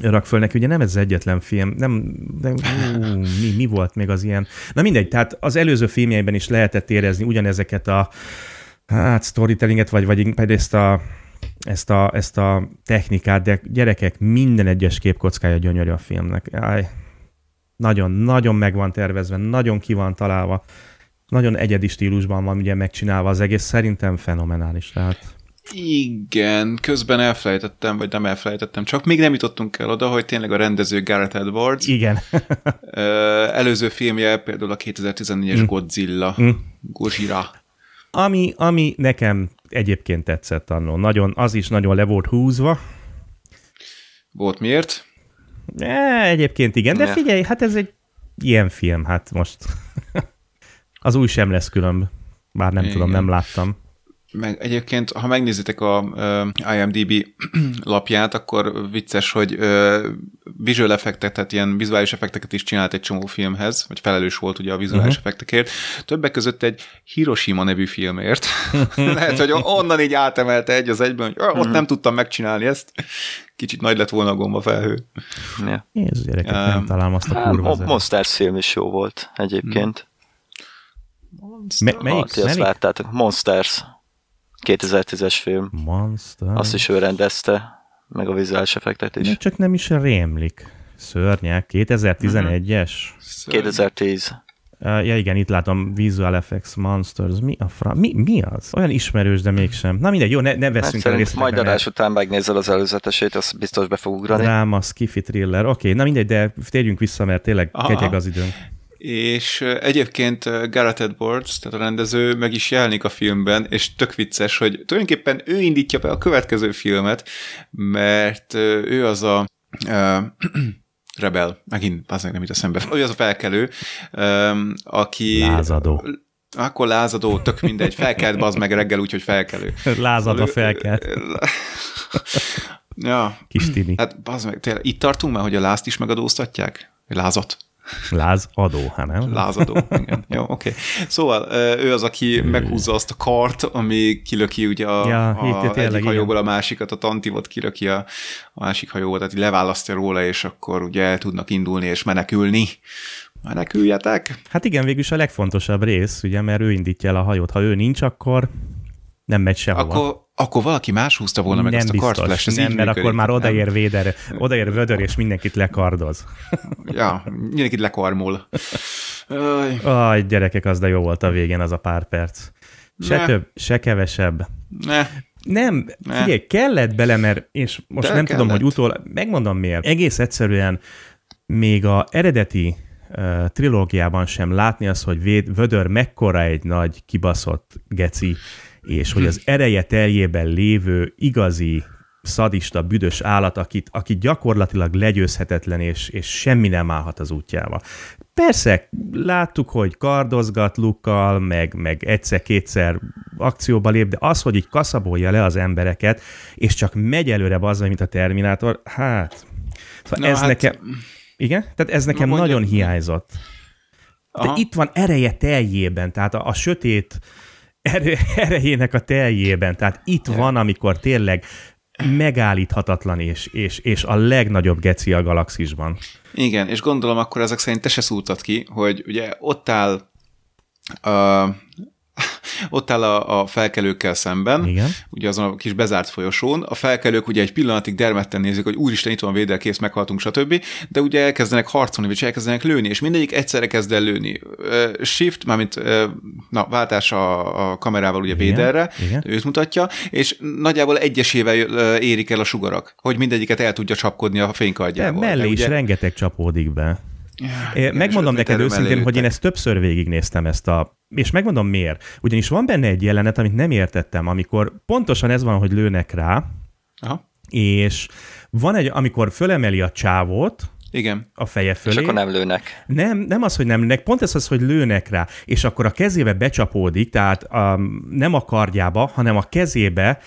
rak föl neki, ugye nem ez az egyetlen film, nem, nem ú, mi, mi volt még az ilyen, na mindegy, tehát az előző filmjeiben is lehetett érezni ugyanezeket a hát storytellinget, vagy, vagy ezt a, ezt a, ezt a technikát, de gyerekek, minden egyes képkockája gyönyörű a filmnek. Áj, nagyon, nagyon meg van tervezve, nagyon ki van találva, nagyon egyedi stílusban van ugye megcsinálva az egész, szerintem fenomenális. Tehát... Igen, közben elfelejtettem, vagy nem elfelejtettem, csak még nem jutottunk el oda, hogy tényleg a rendező Gareth Edwards. Igen. előző filmje például a 2014-es mm. Godzilla, mm. Gojira. Ami, ami nekem egyébként tetszett annó. Nagyon, az is nagyon le volt húzva. Volt miért? E, egyébként igen, de figyelj, hát ez egy ilyen film, hát most az új sem lesz különb. Bár nem igen. tudom, nem láttam meg egyébként, ha megnézitek a uh, IMDb lapját, akkor vicces, hogy uh, visual effektet, tehát ilyen vizuális effekteket is csinált egy csomó filmhez, vagy felelős volt ugye a vizuális uh-huh. effektekért. Többek között egy Hiroshima nevű filmért. Lehet, hogy onnan így átemelte egy az egyben, hogy ott uh-huh. nem tudtam megcsinálni ezt. Kicsit nagy lett volna a gomba felhő. Ja. Jézus gyerekek, um, nem találom azt a hát, kurva hát, Monsters film is jó volt egyébként. Monster. Me- melyik? Azt láttátok? Monsters. 2010-es film. Monster. Azt is ő rendezte, meg a vizuális effektet is. Csak nem is rémlik. Szörnyek. 2011-es? 2010. Uh, ja igen, itt látom Visual Effects Monsters. Mi a fra... Mi, mi az? Olyan ismerős, de mégsem. Na mindegy, jó, ne, ne veszünk el részletekre. Majd adás után megnézel az előzetesét, az biztos be fog ugrani. Dráma, skifi thriller. Oké, okay, na mindegy, de térjünk vissza, mert tényleg Aha. ketyeg az időnk és egyébként Gareth Edwards, tehát a rendező meg is jelenik a filmben, és tök vicces, hogy tulajdonképpen ő indítja be a következő filmet, mert ő az a uh, Rebel, megint az nem itt eszembe, ő az a felkelő, um, aki... Lázadó. Akkor lázadó, tök mindegy, felkelt bazd meg reggel, úgyhogy felkelő. Lázadva felkelt. ja. Kis tini. Hát bazd meg, tényleg, itt tartunk már, hogy a lázt is megadóztatják? Lázat. Lázadó, hát nem? Lázadó, igen. Jó, oké. Okay. Szóval ő az, aki meghúzza azt a kart, ami kilöki ugye a, ja, a itt, egyik hajóból igen. a másikat, a tantivot kilöki a, a másik hajóból, tehát leválasztja róla, és akkor ugye el tudnak indulni és menekülni. Meneküljetek! Hát igen, végülis a legfontosabb rész, ugye, mert ő indítja el a hajót. Ha ő nincs, akkor nem megy sehova. Akkor, akkor valaki más húzta volna meg nem ezt a biztos, kartflash Nem, mert működik, akkor már odaér nem. véder, odaér vödör, és mindenkit lekardoz. ja, mindenkit lekarmol. Aj, gyerekek, az de jó volt a végén az a pár perc. Se ne. több, se kevesebb. Ne. Nem, ne. figyelj, kellett bele, mert, és most De nem kellett. tudom, hogy utól, megmondom miért. Egész egyszerűen még a eredeti uh, trilógiában sem látni azt, hogy Véd, Vödör mekkora egy nagy kibaszott geci, és hogy az ereje teljében lévő igazi szadista, büdös állat, akit, akit gyakorlatilag legyőzhetetlen, és, és semmi nem állhat az útjába. Persze, láttuk, hogy kardozgat lukkal, meg, meg egyszer-kétszer akcióba lép, de az, hogy így kaszabolja le az embereket, és csak megy előre az, mint a Terminátor, hát... Szóval ez hát... nekem... Igen? Tehát ez nekem Na, nagyon hiányzott. De Aha. itt van ereje teljében, tehát a, a sötét erejének a teljében. Tehát itt van, amikor tényleg megállíthatatlan és, és, és a legnagyobb geci a galaxisban. Igen, és gondolom akkor ezek szerint te se szúrtad ki, hogy ugye ott áll Uh, ott áll a, a felkelőkkel szemben, Igen. ugye azon a kis bezárt folyosón, a felkelők ugye egy pillanatig dermedten nézik, hogy úristen, itt van védel, kész, meghaltunk, stb., de ugye elkezdenek harcolni, vagy elkezdenek lőni, és mindegyik egyszerre kezd el lőni. Shift, mármint na, váltás a, a kamerával ugye Véderre, őt mutatja, és nagyjából egyesével érik el a sugarak, hogy mindegyiket el tudja csapkodni a fénykardjával. De mellé de, is ugye... rengeteg csapódik be. Ja, Megmondom neked őszintén, hogy én ezt többször végignéztem ezt a... És megmondom miért. Ugyanis van benne egy jelenet, amit nem értettem, amikor pontosan ez van, hogy lőnek rá, Aha. és van egy, amikor fölemeli a csávót, igen. A feje fölé. És akkor nem lőnek. Nem, nem az, hogy nem lőnek, pont ez az, hogy lőnek rá, és akkor a kezébe becsapódik, tehát um, nem a kardjába, hanem a kezébe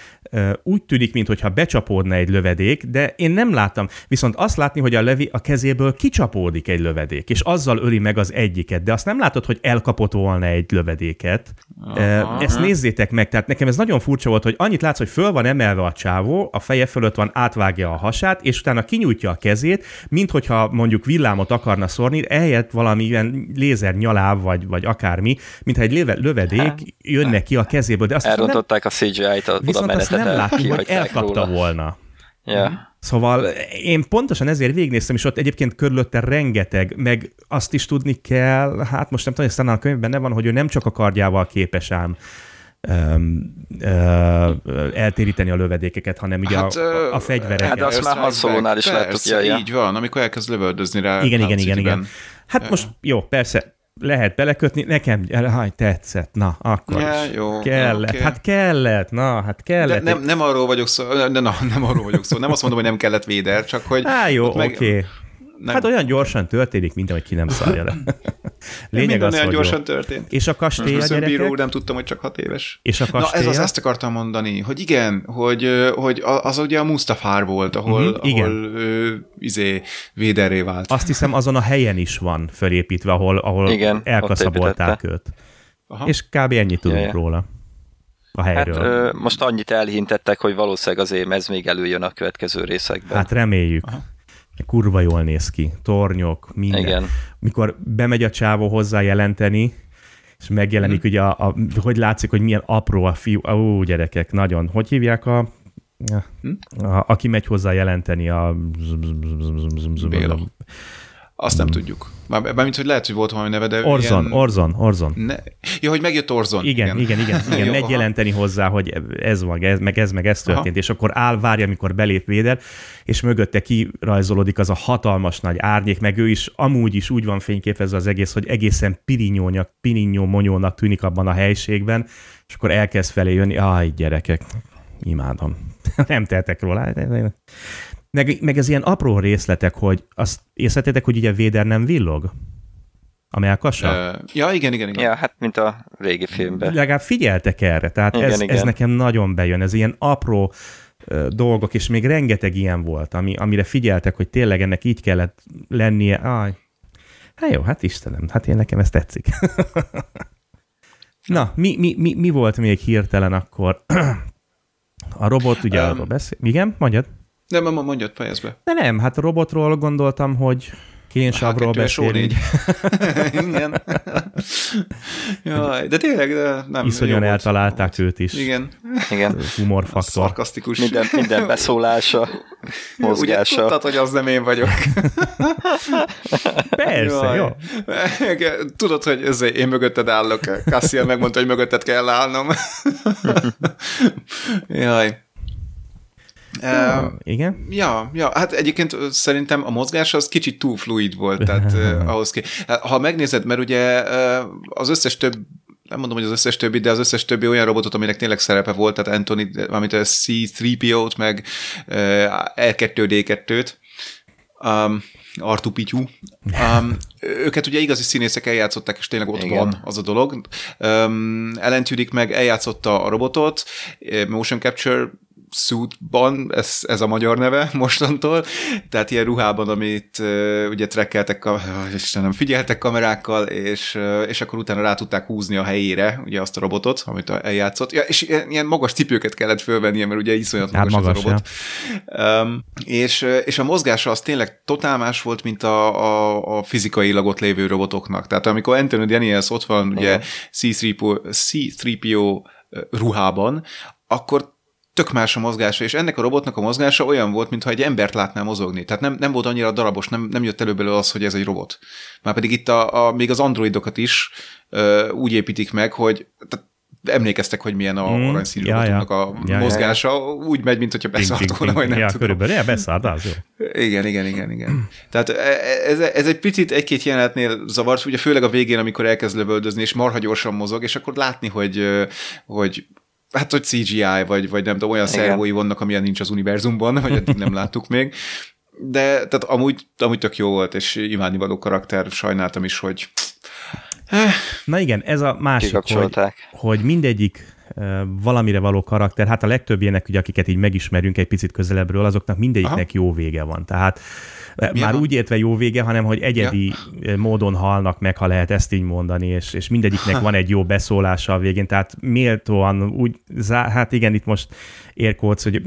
úgy tűnik, mintha becsapódna egy lövedék, de én nem láttam. Viszont azt látni, hogy a levi a kezéből kicsapódik egy lövedék, és azzal öli meg az egyiket, de azt nem látod, hogy elkapott volna egy lövedéket. Aha. Ezt nézzétek meg, tehát nekem ez nagyon furcsa volt, hogy annyit látsz, hogy föl van emelve a csávó, a feje fölött van, átvágja a hasát, és utána kinyújtja a kezét, mint hogyha mondjuk villámot akarna szórni, ehelyett valami ilyen lézer nyaláv, vagy, vagy akármi, mintha egy lövedék jönne ki a kezéből. De azt Elrontották nem... a CGI-t a Viszont azt nem látni, hogy elkapta róla. volna. Yeah. Szóval én pontosan ezért végignéztem, és ott egyébként körülötte rengeteg, meg azt is tudni kell, hát most nem tudom, hogy a könyvben benne van, hogy ő nem csak a kardjával képes ám um, uh, eltéríteni a lövedékeket, hanem ugye hát, a, a fegyverek. Hát azt már Han is láttuk. Ja, ja. így van, amikor elkezd lövöldözni rá. Igen, igen, igen, igen. Hát most jó, persze, lehet belekötni, nekem haj, tetszett, na, akkor ja, is. Jó, kellett, okay. hát kellett, na, hát kellett. De nem, nem arról vagyok szó, de na, nem arról vagyok szó, nem azt mondom, hogy nem kellett Véder, csak hogy... Á, jó, oké. Meg... Okay. Nem. Hát olyan gyorsan történik, mint ahogy ki nem szarja le. Lényeg az, olyan gyorsan jó. történt. És a kastély a gyerekek? Bíró, nem tudtam, hogy csak hat éves. És a kastély? Na ez az, ezt akartam mondani, hogy igen, hogy, hogy az ugye a Mustafár volt, ahol, uh-huh, igen. ahol ő, izé, véderré vált. Azt hiszem azon a helyen is van felépítve, ahol, ahol igen, elkaszabolták őt. Aha. És kb. ennyit tudunk ja, ja. róla a helyről. Hát, ö, most annyit elhintettek, hogy valószínűleg azért ez még előjön a következő részekben. Hát reméljük. Aha kurva jól néz ki, tornyok, minden. Igen. Mikor bemegy a csávó hozzá jelenteni, és megjelenik mm. ugye, a, a, hogy látszik, hogy milyen apró a fiú, ó, gyerekek, nagyon. Hogy hívják a, hm? a aki megy hozzá jelenteni a... Béla. Azt nem tudjuk. Mármint, hogy lehet, hogy volt valami neve, de Orzon, ilyen... Orzon, Orzon. Ne... Ja, hogy megjött Orzon. Igen, igen, igen. igen, igen. Megy jelenteni hozzá, hogy ez van, ez, meg ez, meg ez történt, Aha. és akkor áll, várja, amikor belép Véder, és mögötte kirajzolódik az a hatalmas nagy árnyék, meg ő is amúgy is úgy van fényképezve az egész, hogy egészen pirinyónyak, pirinyó monyónak tűnik abban a helységben, és akkor elkezd felé jönni, aj, gyerekek, imádom. nem tehetek róla. Meg, meg ez ilyen apró részletek, hogy azt észletétek, hogy ugye Véder nem villog? A melkasa? Uh, ja, igen, igen, igen. Ja, hát mint a régi filmben. Legalább figyeltek erre, tehát igen, ez, igen. ez nekem nagyon bejön, ez ilyen apró uh, dolgok, és még rengeteg ilyen volt, ami, amire figyeltek, hogy tényleg ennek így kellett lennie. Aj, hát jó, hát Istenem, hát én nekem ez tetszik. Na, mi, mi, mi, mi volt még hirtelen akkor? a robot, ugye um, arról beszél. Igen, mondjad? Nem, ma mondjad, fejezd be. De nem, hát a robotról gondoltam, hogy kénsavról beszélünk. Igen. Jaj, de tényleg, de nem. Iszonyan eltalálták őt is. Igen. Igen. Humorfaktor. Szarkasztikus. Minden, minden beszólása, mozgása. Ugye tudtad, hogy az nem én vagyok. Persze, Jaj. jó. Tudod, hogy ez én mögötted állok. Cassian megmondta, hogy mögötted kell állnom. Jaj. Uh, igen? Ja, ja, hát egyébként szerintem a mozgás az kicsit túl fluid volt, tehát uh, ahhoz ki. Hát, ha megnézed, mert ugye uh, az összes több nem mondom, hogy az összes többi, de az összes többi olyan robotot, aminek tényleg szerepe volt, tehát Anthony, amit a C-3PO-t, meg uh, R2-D2-t, um, Artu Pityu. Um, őket ugye igazi színészek eljátszották, és tényleg ott Igen. van az a dolog. Um, Ellen Tudyk meg eljátszotta a robotot, motion capture suitban, ez, ez a magyar neve mostantól, tehát ilyen ruhában, amit uh, ugye trekkeltek, uh, Istenem, figyeltek kamerákkal, és, uh, és akkor utána rá tudták húzni a helyére, ugye azt a robotot, amit eljátszott, ja, és ilyen, ilyen magas cipőket kellett fölvennie, mert ugye iszonyat hát magas, magas ez a robot. Ja. Um, és, és a mozgása az tényleg totál más volt, mint a, a, a fizikailag ott lévő robotoknak. Tehát amikor Anthony Daniels ott van, ugye C-3PO, C-3PO ruhában, akkor tök más a mozgása, és ennek a robotnak a mozgása olyan volt, mintha egy embert látnál mozogni. Tehát nem, nem volt annyira darabos, nem, nem jött elő belőle az, hogy ez egy robot. Már pedig itt a, a még az androidokat is ö, úgy építik meg, hogy tehát emlékeztek, hogy milyen a mm, aranyszínű ja, ja. a ja, mozgása, ja, ja. úgy megy, mint hogyha beszállt volna, vagy nem ja, tudom. körülbelül, ja, beszállt, az jó. Igen, igen, igen, igen. Tehát e, ez, ez egy picit egy-két jelenetnél zavart, ugye főleg a végén, amikor elkezd lövöldözni, és marha gyorsan mozog, és akkor látni, hogy, hogy hát, hogy CGI, vagy, vagy nem tudom, olyan szervói vannak, amilyen nincs az univerzumban, vagy eddig nem láttuk még. De tehát amúgy, amúgy tök jó volt, és imádnivaló karakter, sajnáltam is, hogy Na igen, ez a másik, hogy, hogy mindegyik valamire való karakter, hát a legtöbb ilyenek, ugye, akiket így megismerünk egy picit közelebbről, azoknak mindegyiknek Aha. jó vége van. Tehát milyen már van? úgy értve jó vége, hanem hogy egyedi ja. módon halnak meg, ha lehet ezt így mondani, és, és mindegyiknek van egy jó beszólása a végén, tehát méltóan úgy, hát igen, itt most érkódsz, hogy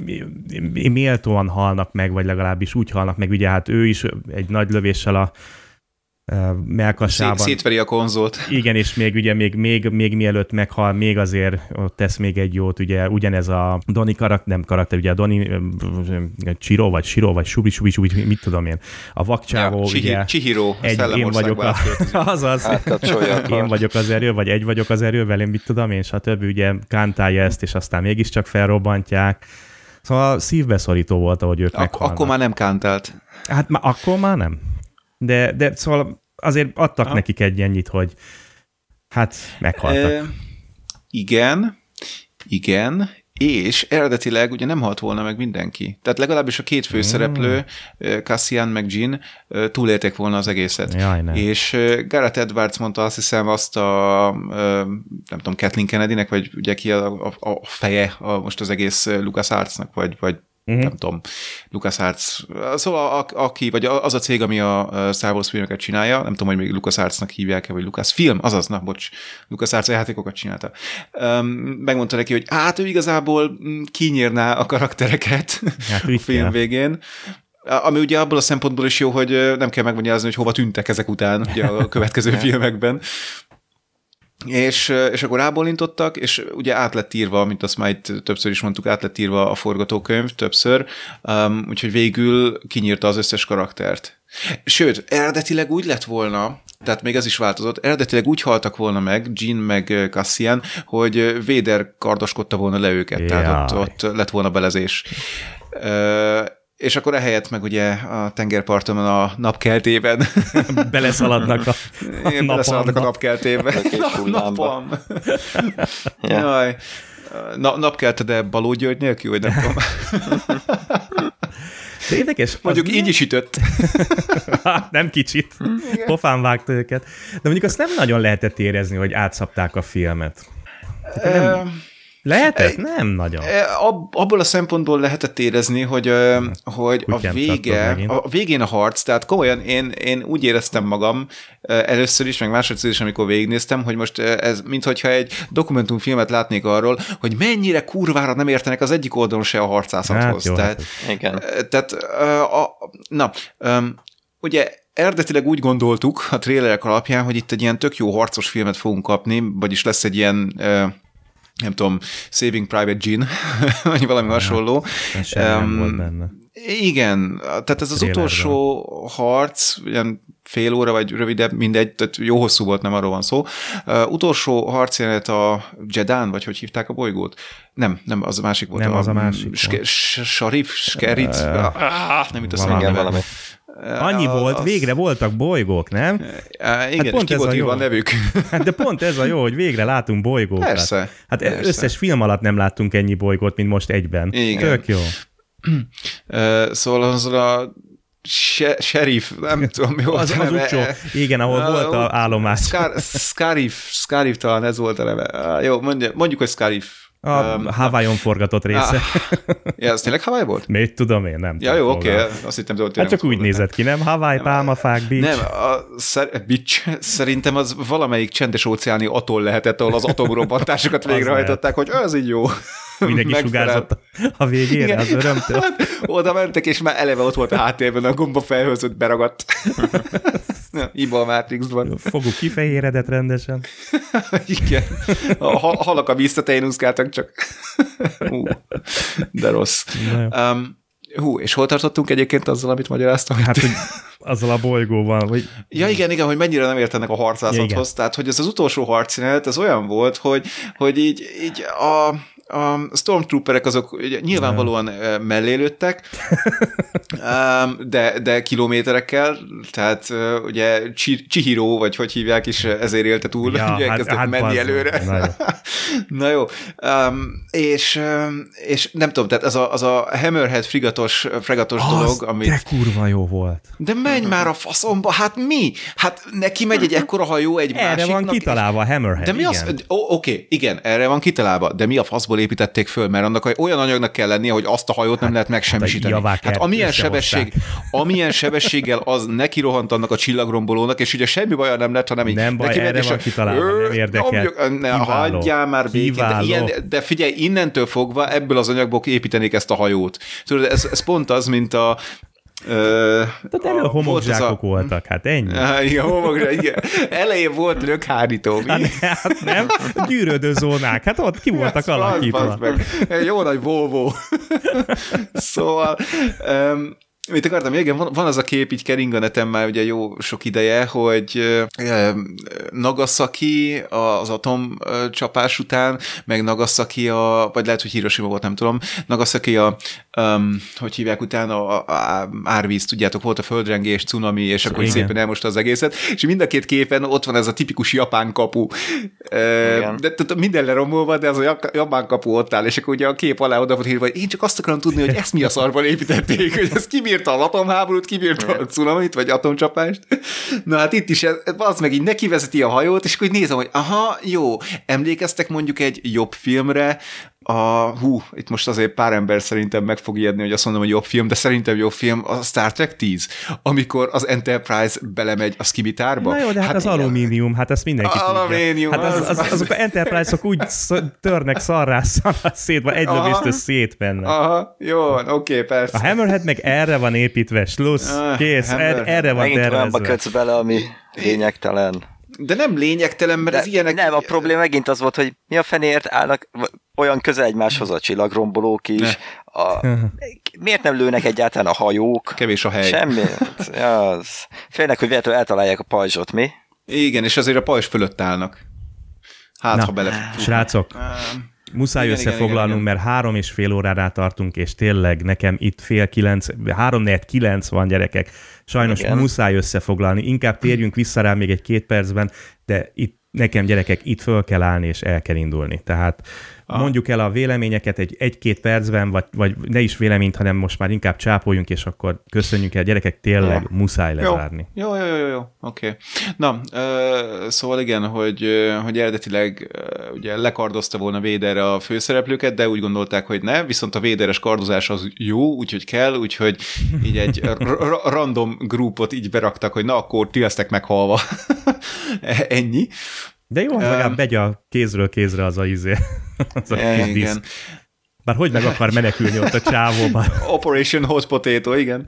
méltóan halnak meg, vagy legalábbis úgy halnak meg, ugye hát ő is egy nagy lövéssel a melkasában. Szét, szétveri a konzolt. Igen, és még ugye még, még, még mielőtt meghal, még azért ott tesz még egy jót, ugye ugyanez a Doni karakter, nem karakter, ugye a Doni Csiro, vagy Siro, vagy Subi, Subi, Subi, mit tudom én. A vakcsávó, ja, ugye. Csihiro, egy, én vagyok a, azaz, én vagyok az erő, vagy egy vagyok az erő, velem mit tudom én, stb. ugye kántálja ezt, és aztán mégiscsak felrobbantják. Szóval szívbeszorító volt, ahogy ők Ak-. Akkor már nem kántált. Hát már akkor már nem. De, de szóval azért adtak ha. nekik egy ennyit, hogy hát meghaltak. E, igen, igen, és eredetileg ugye nem halt volna meg mindenki. Tehát legalábbis a két főszereplő, mm. Cassian meg Jean túlélték volna az egészet. Jaj, nem. És Gareth Edwards mondta azt hiszem azt a, nem tudom, Kathleen Kennedynek, vagy ugye ki a, a, a feje a, most az egész Lucas Artsnak, vagy, vagy uh-huh. nem tudom, LucasArts, szóval a, aki, vagy az a cég, ami a Star Wars filmeket csinálja, nem tudom, hogy még LucasArtsnak hívják-e, vagy Lucas Film, azaz, na, bocs, LucasArts játékokat csinálta. Um, megmondta neki, hogy hát ő igazából mm, kinyírná a karaktereket hát, a film végén, ami ugye abból a szempontból is jó, hogy nem kell megmagyarázni, hogy hova tűntek ezek után ugye a következő filmekben. És, és akkor rábólintottak, és ugye át lett írva, mint azt már itt többször is mondtuk, át lett írva a forgatókönyv többször, um, úgyhogy végül kinyírta az összes karaktert. Sőt, eredetileg úgy lett volna, tehát még ez is változott, eredetileg úgy haltak volna meg, Jean meg Cassian, hogy Véder kardoskodta volna le őket, Jaj. tehát ott, ott lett volna belezés. És akkor ehelyett meg ugye a tengerparton a napkeltében. Beleszaladnak a, a Igen, beleszaladnak a napkeltében. napam. ja. Jaj. Na, napkelte, de Baló György nélkül, vagy nem tudom. De érdekes. Mondjuk így is ütött. nem kicsit. Igen. Pofán vágta őket. De mondjuk azt nem nagyon lehetett érezni, hogy átszapták a filmet. Nem... Lehetett? Nem nagyon. Abból a szempontból lehetett érezni, hogy, hogy a vége, a végén a harc, tehát komolyan én, én úgy éreztem magam először is, meg másodszor is, amikor végignéztem, hogy most ez, mintha egy dokumentumfilmet látnék arról, hogy mennyire kurvára nem értenek az egyik oldalon se a harcászathoz. Hát, tehát, Igen. tehát a, na, ugye eredetileg úgy gondoltuk a trélerek alapján, hogy itt egy ilyen tök jó harcos filmet fogunk kapni, vagyis lesz egy ilyen nem tudom, Saving Private Jean, vagy valami ja, hasonló. Um, volt benne. Igen, tehát ez az utolsó harc, ilyen fél óra, vagy rövidebb, mindegy, tehát jó hosszú volt, nem arról van szó. Uh, utolsó harcjelenet a Jedán, vagy hogy hívták a bolygót? Nem, nem, az a másik volt. Nem, a, az a másik. Sharif, Skerit, uh, nem itt a valami. Annyi a, volt, az... végre voltak bolygók, nem? igen, hát pont ez a, jó. a nevük. Hát de pont ez a jó, hogy végre látunk bolygókat. Persze. Hát persze. összes film alatt nem láttunk ennyi bolygót, mint most egyben. Igen. Tök jó. szóval az a sheriff, nem tudom, mi volt az, a neve. Az utcsó, igen, ahol uh, volt a állomás. Scar, Scarif, Scarif talán ez volt a neve. Jó, mondja, mondjuk, hogy Scarif. A um, Hawaii-on forgatott része. Ah, ja, ez tényleg Hawaii volt? Még tudom én, nem. Ja, jó, oké, okay. azt hittem, hogy Hát csak úgy nézett ki, nem? Hawaii, pálmafák, beach. Nem, a, szer, beach, szerintem az valamelyik csendes óceáni atoll lehetett, ahol az atomrobbantásokat végrehajtották, hogy ez így jó. Mindenki sugázott a végére Igen. az örömtől. Hát, oda mentek, és már eleve ott volt a háttérben a gomba felhőzött beragadt. Iba a Matrixban. Foguk kifehéredett rendesen. Igen. A halak a visszatején úszkáltak csak. Hú, de rossz. Um, hú, és hol tartottunk egyébként azzal, amit magyaráztam? Hát, hogy azzal a bolygóval. Hogy... Ja igen, igen, hogy mennyire nem értenek a harcászathoz. Ja, Tehát, hogy ez az utolsó harcszínet, ez olyan volt, hogy, hogy így, így a a Stormtrooperek azok nyilvánvalóan mellélődtek, de, de kilométerekkel, tehát ugye Chihiro, vagy hogy hívják is, ezért élte túl, ja, ugye hát, hát menni bazzol. előre. Na jó. Na jó. Um, és, és nem tudom, tehát az a, az a Hammerhead frigatos, fregatos az dolog, amit... de kurva jó volt. De menj már a faszomba, hát mi? Hát neki megy egy ekkora hajó egy erre másiknak. van kitalálva a Hammerhead, De mi igen. az? Oké, okay, igen, erre van kitalálva, de mi a faszból hajóból építették föl, mert annak olyan anyagnak kell lennie, hogy azt a hajót hát, nem lehet megsemmisíteni. Hát, hát amilyen, sebesség, amilyen sebességgel az neki rohant annak a csillagrombolónak, és ugye semmi baja nem lett, hanem így nem baj, neki erre van kitalálva, nem érdekel. Ne, hagyjál már békén. De, ilyen, de figyelj, innentől fogva ebből az anyagból építenék ezt a hajót. Tudod, ez, ez pont az, mint a, Tehát elő a homokzsákok a... voltak, hát ennyi. Igen, homokzsák, igen. Elején volt röghárító. Mi? Hát, hát nem, gyűrődő zónák, hát ott ki voltak alakítva. Jó nagy Volvo. szóval, um, Mit akartam? Igen, van, van az a kép így kering a neten már ugye jó sok ideje, hogy Nagasaki az atomcsapás után, meg Nagasaki a, vagy lehet, hogy Hiroshima volt, nem tudom, Nagasaki a, um, hogy hívják utána, a, a árvíz, tudjátok, volt a földrengés, cunami, és akkor Igen. szépen elmosta az egészet, és mind a két képen ott van ez a tipikus japán kapu. Igen. De, de minden leromolva, de az a japán kapu ott áll, és akkor ugye a kép alá oda volt írva, hogy én csak azt akarom tudni, hogy ezt mi a szarban építették, hogy ez ki kibírta az atomháborút, kibírta a cunamit, vagy atomcsapást. Na hát itt is, az meg így neki vezeti a hajót, és akkor így nézem, hogy aha, jó, emlékeztek mondjuk egy jobb filmre, a, hú, itt most azért pár ember szerintem meg fog ijedni, hogy azt mondom, hogy jobb film, de szerintem jobb film a Star Trek 10, amikor az Enterprise belemegy a skibitárba. Na jó, de hát, hát az igen. alumínium, hát ezt mindenki alumínium. Hát az, az, az, azok az Enterprise-ok úgy törnek szarrá, szarrá szét, vagy egy lövésztől szét benne. Aha, jó oké, okay, persze. A Hammerhead meg erre van építve, slussz, ah, kész, er, erre van Megint tervezve. Megint bele, ami lényegtelen. De nem lényegtelen, mert de ez ilyenek... Nem, a probléma megint az volt, hogy mi a fenért állnak olyan közel egymáshoz a csillagrombolók is. A, miért nem lőnek egyáltalán a hajók? Kevés a hely. Semmi. Az. Félnek, hogy véletlenül eltalálják a pajzsot, mi? Igen, és azért a pajzs fölött állnak. Hát, Na, ha bele... Srácok, Muszáj igen, összefoglalnunk, igen, igen, mert három és fél órára tartunk, és tényleg nekem itt fél kilenc, három négy kilenc van gyerekek. Sajnos igen. muszáj összefoglalni. Inkább térjünk vissza rá még egy két percben, de itt nekem gyerekek, itt föl kell állni, és el kell indulni. Tehát Aha. mondjuk el a véleményeket egy, egy-két percben, vagy, vagy ne is véleményt, hanem most már inkább csápoljunk, és akkor köszönjük el. Gyerekek, tényleg ja. muszáj lezárni. Jó, jó, jó, jó, jó. oké. Okay. Na, uh, szóval igen, hogy, hogy eredetileg ugye lekardozta volna Véder a főszereplőket, de úgy gondolták, hogy ne, viszont a Véderes kardozás az jó, úgyhogy kell, úgyhogy így egy random grupot így beraktak, hogy na, akkor ti lesztek meghalva. Ennyi. De jó, um, legalább megy a kézről kézre az a izé. az a igen. igen. Bár hogy meg akar menekülni ott a csávóban? Operation Hot Potato, igen.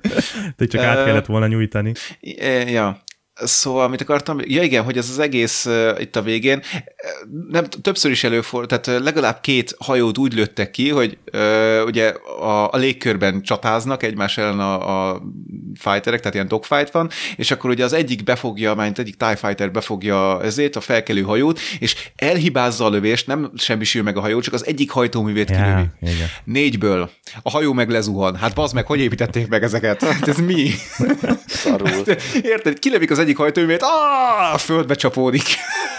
De csak át kellett volna nyújtani. Ja, Szóval, mit akartam? Ja igen, hogy ez az egész uh, itt a végén, nem, többször is előfordult, tehát legalább két hajót úgy lőttek ki, hogy uh, ugye a, a légkörben csatáznak egymás ellen a, a fighterek, tehát ilyen dogfight van, és akkor ugye az egyik befogja, mert egyik TIE Fighter befogja ezért, a felkelő hajót, és elhibázza a lövést, nem semmisül meg a hajó, csak az egyik hajtóművét kilövi. Ja, igen. Négyből. A hajó meg lezuhan. Hát bazd meg, hogy építették meg ezeket? Hát ez mi? Szarul. Érted? Kilövik az egyik hajtóművét, a földbe csapódik.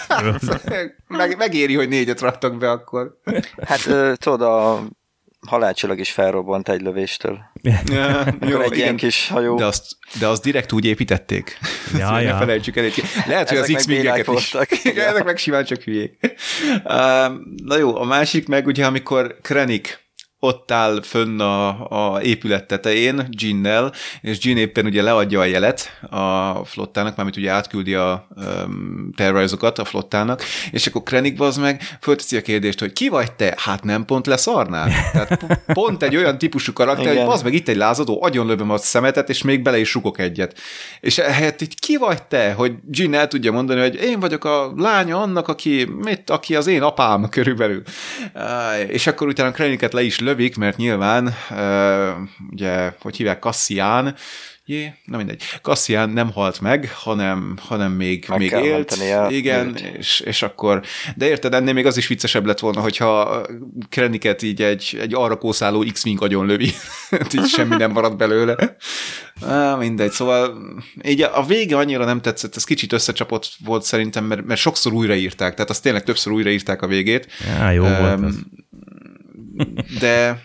meg, megéri, hogy négyet raktak be akkor. Hát tudod, a halálcsillag is felrobbant egy lövéstől. Ja, jó, egy igen, ilyen kis hajó. De azt, de azt direkt úgy építették. Ja, ja. Ne felejtsük el. Lehet, hogy az X-wingeket is. Ezek meg simán csak hülyék. Uh, na jó, a másik meg ugye, amikor Krennic ott áll fönn a, a épület tetején Ginnel, és Gin éppen ugye leadja a jelet a flottának, mármint ugye átküldi a um, terrorizokat a flottának, és akkor Krennic az meg fölteszi a kérdést, hogy ki vagy te? Hát nem pont leszarnál? Tehát pont egy olyan típusú karakter, Igen. hogy az meg itt egy lázadó, agyonlövöm a szemetet, és még bele is sukok egyet. És ehelyett így ki vagy te, hogy Gin el tudja mondani, hogy én vagyok a lánya annak, aki, mit, aki az én apám körülbelül. És akkor utána Krennicet le is lő, lövik, mert nyilván, uh, ugye, hogy hívják, Cassian, Jé, na mindegy. Cassian nem halt meg, hanem, hanem még, meg még élt. Igen, és, és akkor, de érted, ennél még az is viccesebb lett volna, hogyha Krenniket így egy, egy arra kószáló X-Wing agyon lövi. így semmi nem marad belőle. Á, mindegy, szóval így a vége annyira nem tetszett, ez kicsit összecsapott volt szerintem, mert, mert sokszor újraírták, tehát azt tényleg többször újraírták a végét. Já, jó um, volt ez de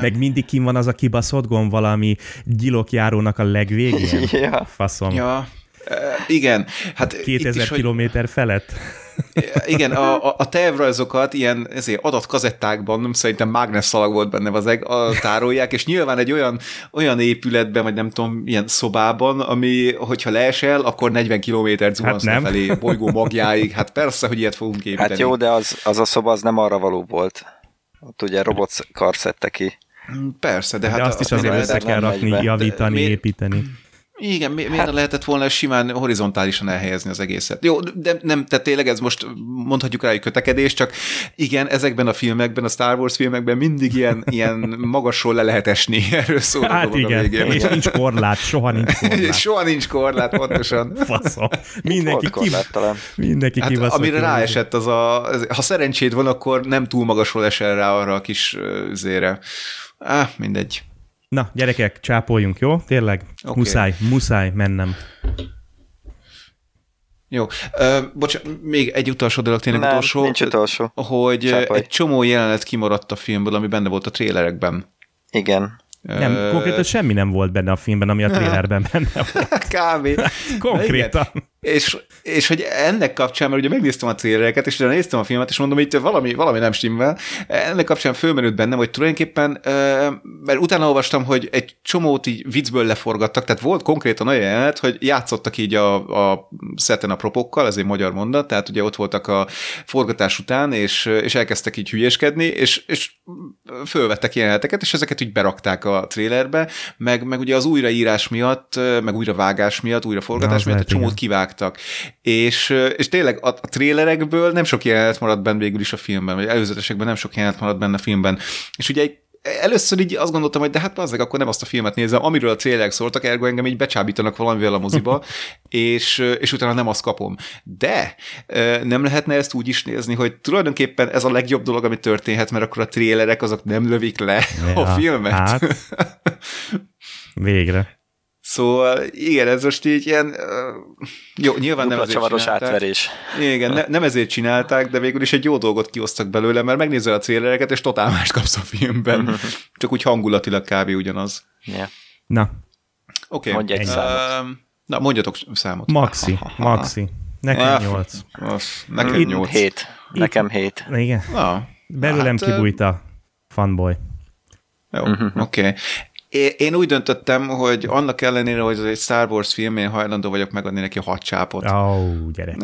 meg mindig kim van az a kibaszott gomb valami gyilokjárónak a legvégén. ja. Faszom. Ja, igen. Hát 2000 kilométer felett. Igen, a, a, a tervrajzokat ilyen ezért adatkazettákban, szerintem mágnesszalag volt benne az eg, a, tárolják, és nyilván egy olyan, olyan épületben, vagy nem tudom, ilyen szobában, ami, hogyha leesel, akkor 40 kilométer zuhansz hát felé, bolygó magjáig. Hát persze, hogy ilyet fogunk építeni. Hát jó, de az, az a szoba az nem arra való volt. Ott ugye robot kar szedte ki. Persze, de, de hát azt is azért össze kell rakni, javítani, de, építeni. Igen, mi, miért hát, lehetett volna simán horizontálisan elhelyezni az egészet? Jó, de nem, tehát tényleg ez most mondhatjuk rá, hogy kötekedés, csak igen, ezekben a filmekben, a Star Wars filmekben mindig ilyen, ilyen magasról le lehet esni, erről szól hát igen, a végén. és nincs korlát, soha nincs korlát. soha nincs korlát, pontosan. Faszom. Mindenki, ki, mindenki hát, Amire ráesett az a, ha szerencséd van, akkor nem túl magasról esel rá arra a kis zére. Ah, mindegy. Na, gyerekek, csápoljunk, jó? Tényleg? Okay. Muszáj, muszáj mennem. Jó. Uh, bocsánat, még egy utolsó dolog, tényleg Nem, utolsó. nincs utolsó. Hogy Csápolj. egy csomó jelenet kimaradt a filmből, ami benne volt a trélerekben. Igen. Nem, konkrétan semmi nem volt benne a filmben, ami a trélerben benne volt. Kb. konkrétan. És, és hogy ennek kapcsán, mert ugye megnéztem a trélereket, és utána néztem a filmet, és mondom, hogy itt valami, valami nem stimmel. Ennek kapcsán fölmerült bennem, hogy tulajdonképpen, mert utána olvastam, hogy egy csomót így viccből leforgattak, tehát volt konkrétan olyan jelenet, hogy játszottak így a, a szeten a propokkal, ez egy magyar mondat, tehát ugye ott voltak a forgatás után, és, és elkezdtek így hülyeskedni, és, és fölvettek jeleneteket, és ezeket így berakták a trélerbe, meg, meg ugye az újraírás miatt, meg újravágás miatt, újraforgatás miatt egy csomót kivágtak vágtak. És, és tényleg a, a trélerekből nem sok jelenet maradt benne végül is a filmben, vagy előzetesekben nem sok jelenet maradt benne a filmben. És ugye egy először így azt gondoltam, hogy de hát azzal akkor nem azt a filmet nézem, amiről a trélerek szóltak, ergo engem így becsábítanak valamivel a moziba, és, és utána nem azt kapom. De nem lehetne ezt úgy is nézni, hogy tulajdonképpen ez a legjobb dolog, ami történhet, mert akkor a trélerek azok nem lövik le ja, a filmet. Hát, végre. Szóval igen, ez most így ilyen, jó, nyilván Dupla nem ezért csinálták. átverés. Igen, ne, nem ezért csinálták, de végül is egy jó dolgot kiosztak belőle, mert megnézel a célereket, és totál mást kapsz a filmben. Csak úgy hangulatilag kb. ugyanaz. Yeah. Na. Oké. Okay. Mondj egy számot. Uh, na, mondjatok számot. Maxi, maxi. Nekem ah, nyolc. Nekem nyolc. Hét. Nekem hét. Igen. Na, Belőlem hát, kibújt a fanboy. Jó, uh-huh. oké. Okay én úgy döntöttem, hogy annak ellenére, hogy ez egy Star Wars film, én hajlandó vagyok megadni neki hat csápot. Ó, oh, gyerek.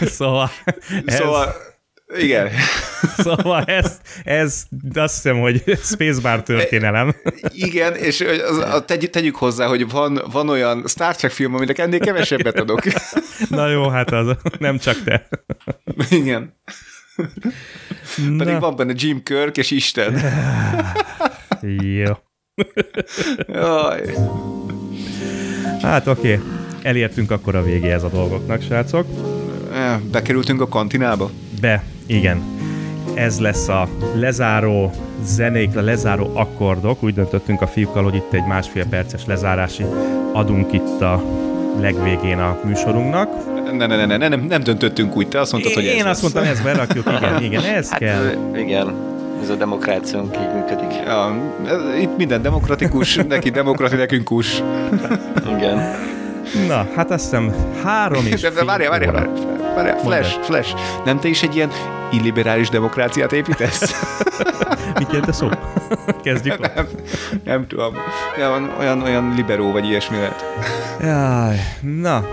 szóval... Ez... Szóval... Igen. Szóval ez, ez azt hiszem, hogy Spacebar történelem. Igen, és az, a, tegy, tegyük hozzá, hogy van, van olyan Star Trek film, aminek ennél kevesebbet adok. Na jó, hát az nem csak te. Igen. Na. Pedig van benne Jim Kirk és Isten. Jó. Jaj. Hát oké, okay. elértünk akkor a végéhez a dolgoknak, srácok. Bekerültünk a kantinába? Be, igen. Ez lesz a lezáró zenék, a lezáró akkordok. Úgy döntöttünk a fiúkkal, hogy itt egy másfél perces lezárási adunk itt a legvégén a műsorunknak. Ne, ne, ne, ne, nem, nem döntöttünk úgy, te azt mondtad, én, hogy ez Én lesz. azt mondtam, ez berakjuk, igen, igen, ez hát, kell. Igen, ez a demokráciánk így működik. Ja, itt minden demokratikus, neki demokrati, nekünk kus. Igen. Na, hát azt hiszem három és De, de várjál, várjál, várjál, várjál, Flash, Flash, nem te is egy ilyen illiberális demokráciát építesz? Mit jelent a szó? Kezdjük. nem, nem tudom. Olyan, olyan, olyan liberó vagy ilyesmi lehet. Jaj, na,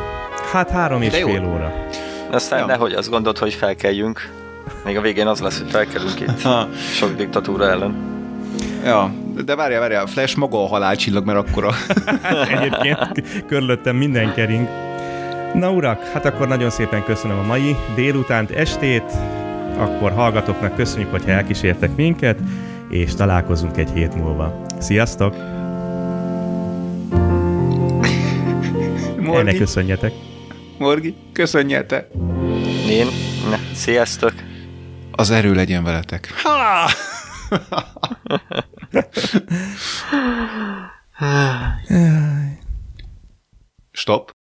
hát három és De jó. fél óra. Aztán ja. nehogy azt gondolt, hogy felkeljünk. Még a végén az lesz, hogy felkelünk itt. Ha, Sok diktatúra ellen. ja, de várjál, várjál, Flash maga a halálcsillag, mert akkora. Egyébként körülöttem minden kering. Na urak, hát akkor nagyon szépen köszönöm a mai délutánt, estét, akkor hallgatóknak köszönjük, hogy elkísértek minket, és találkozunk egy hét múlva. Sziasztok! Ennek Morgi, köszönjetek! Morgi, köszönjél te. Én? Ne, sziasztok! Az erő legyen veletek. Ha! Stop.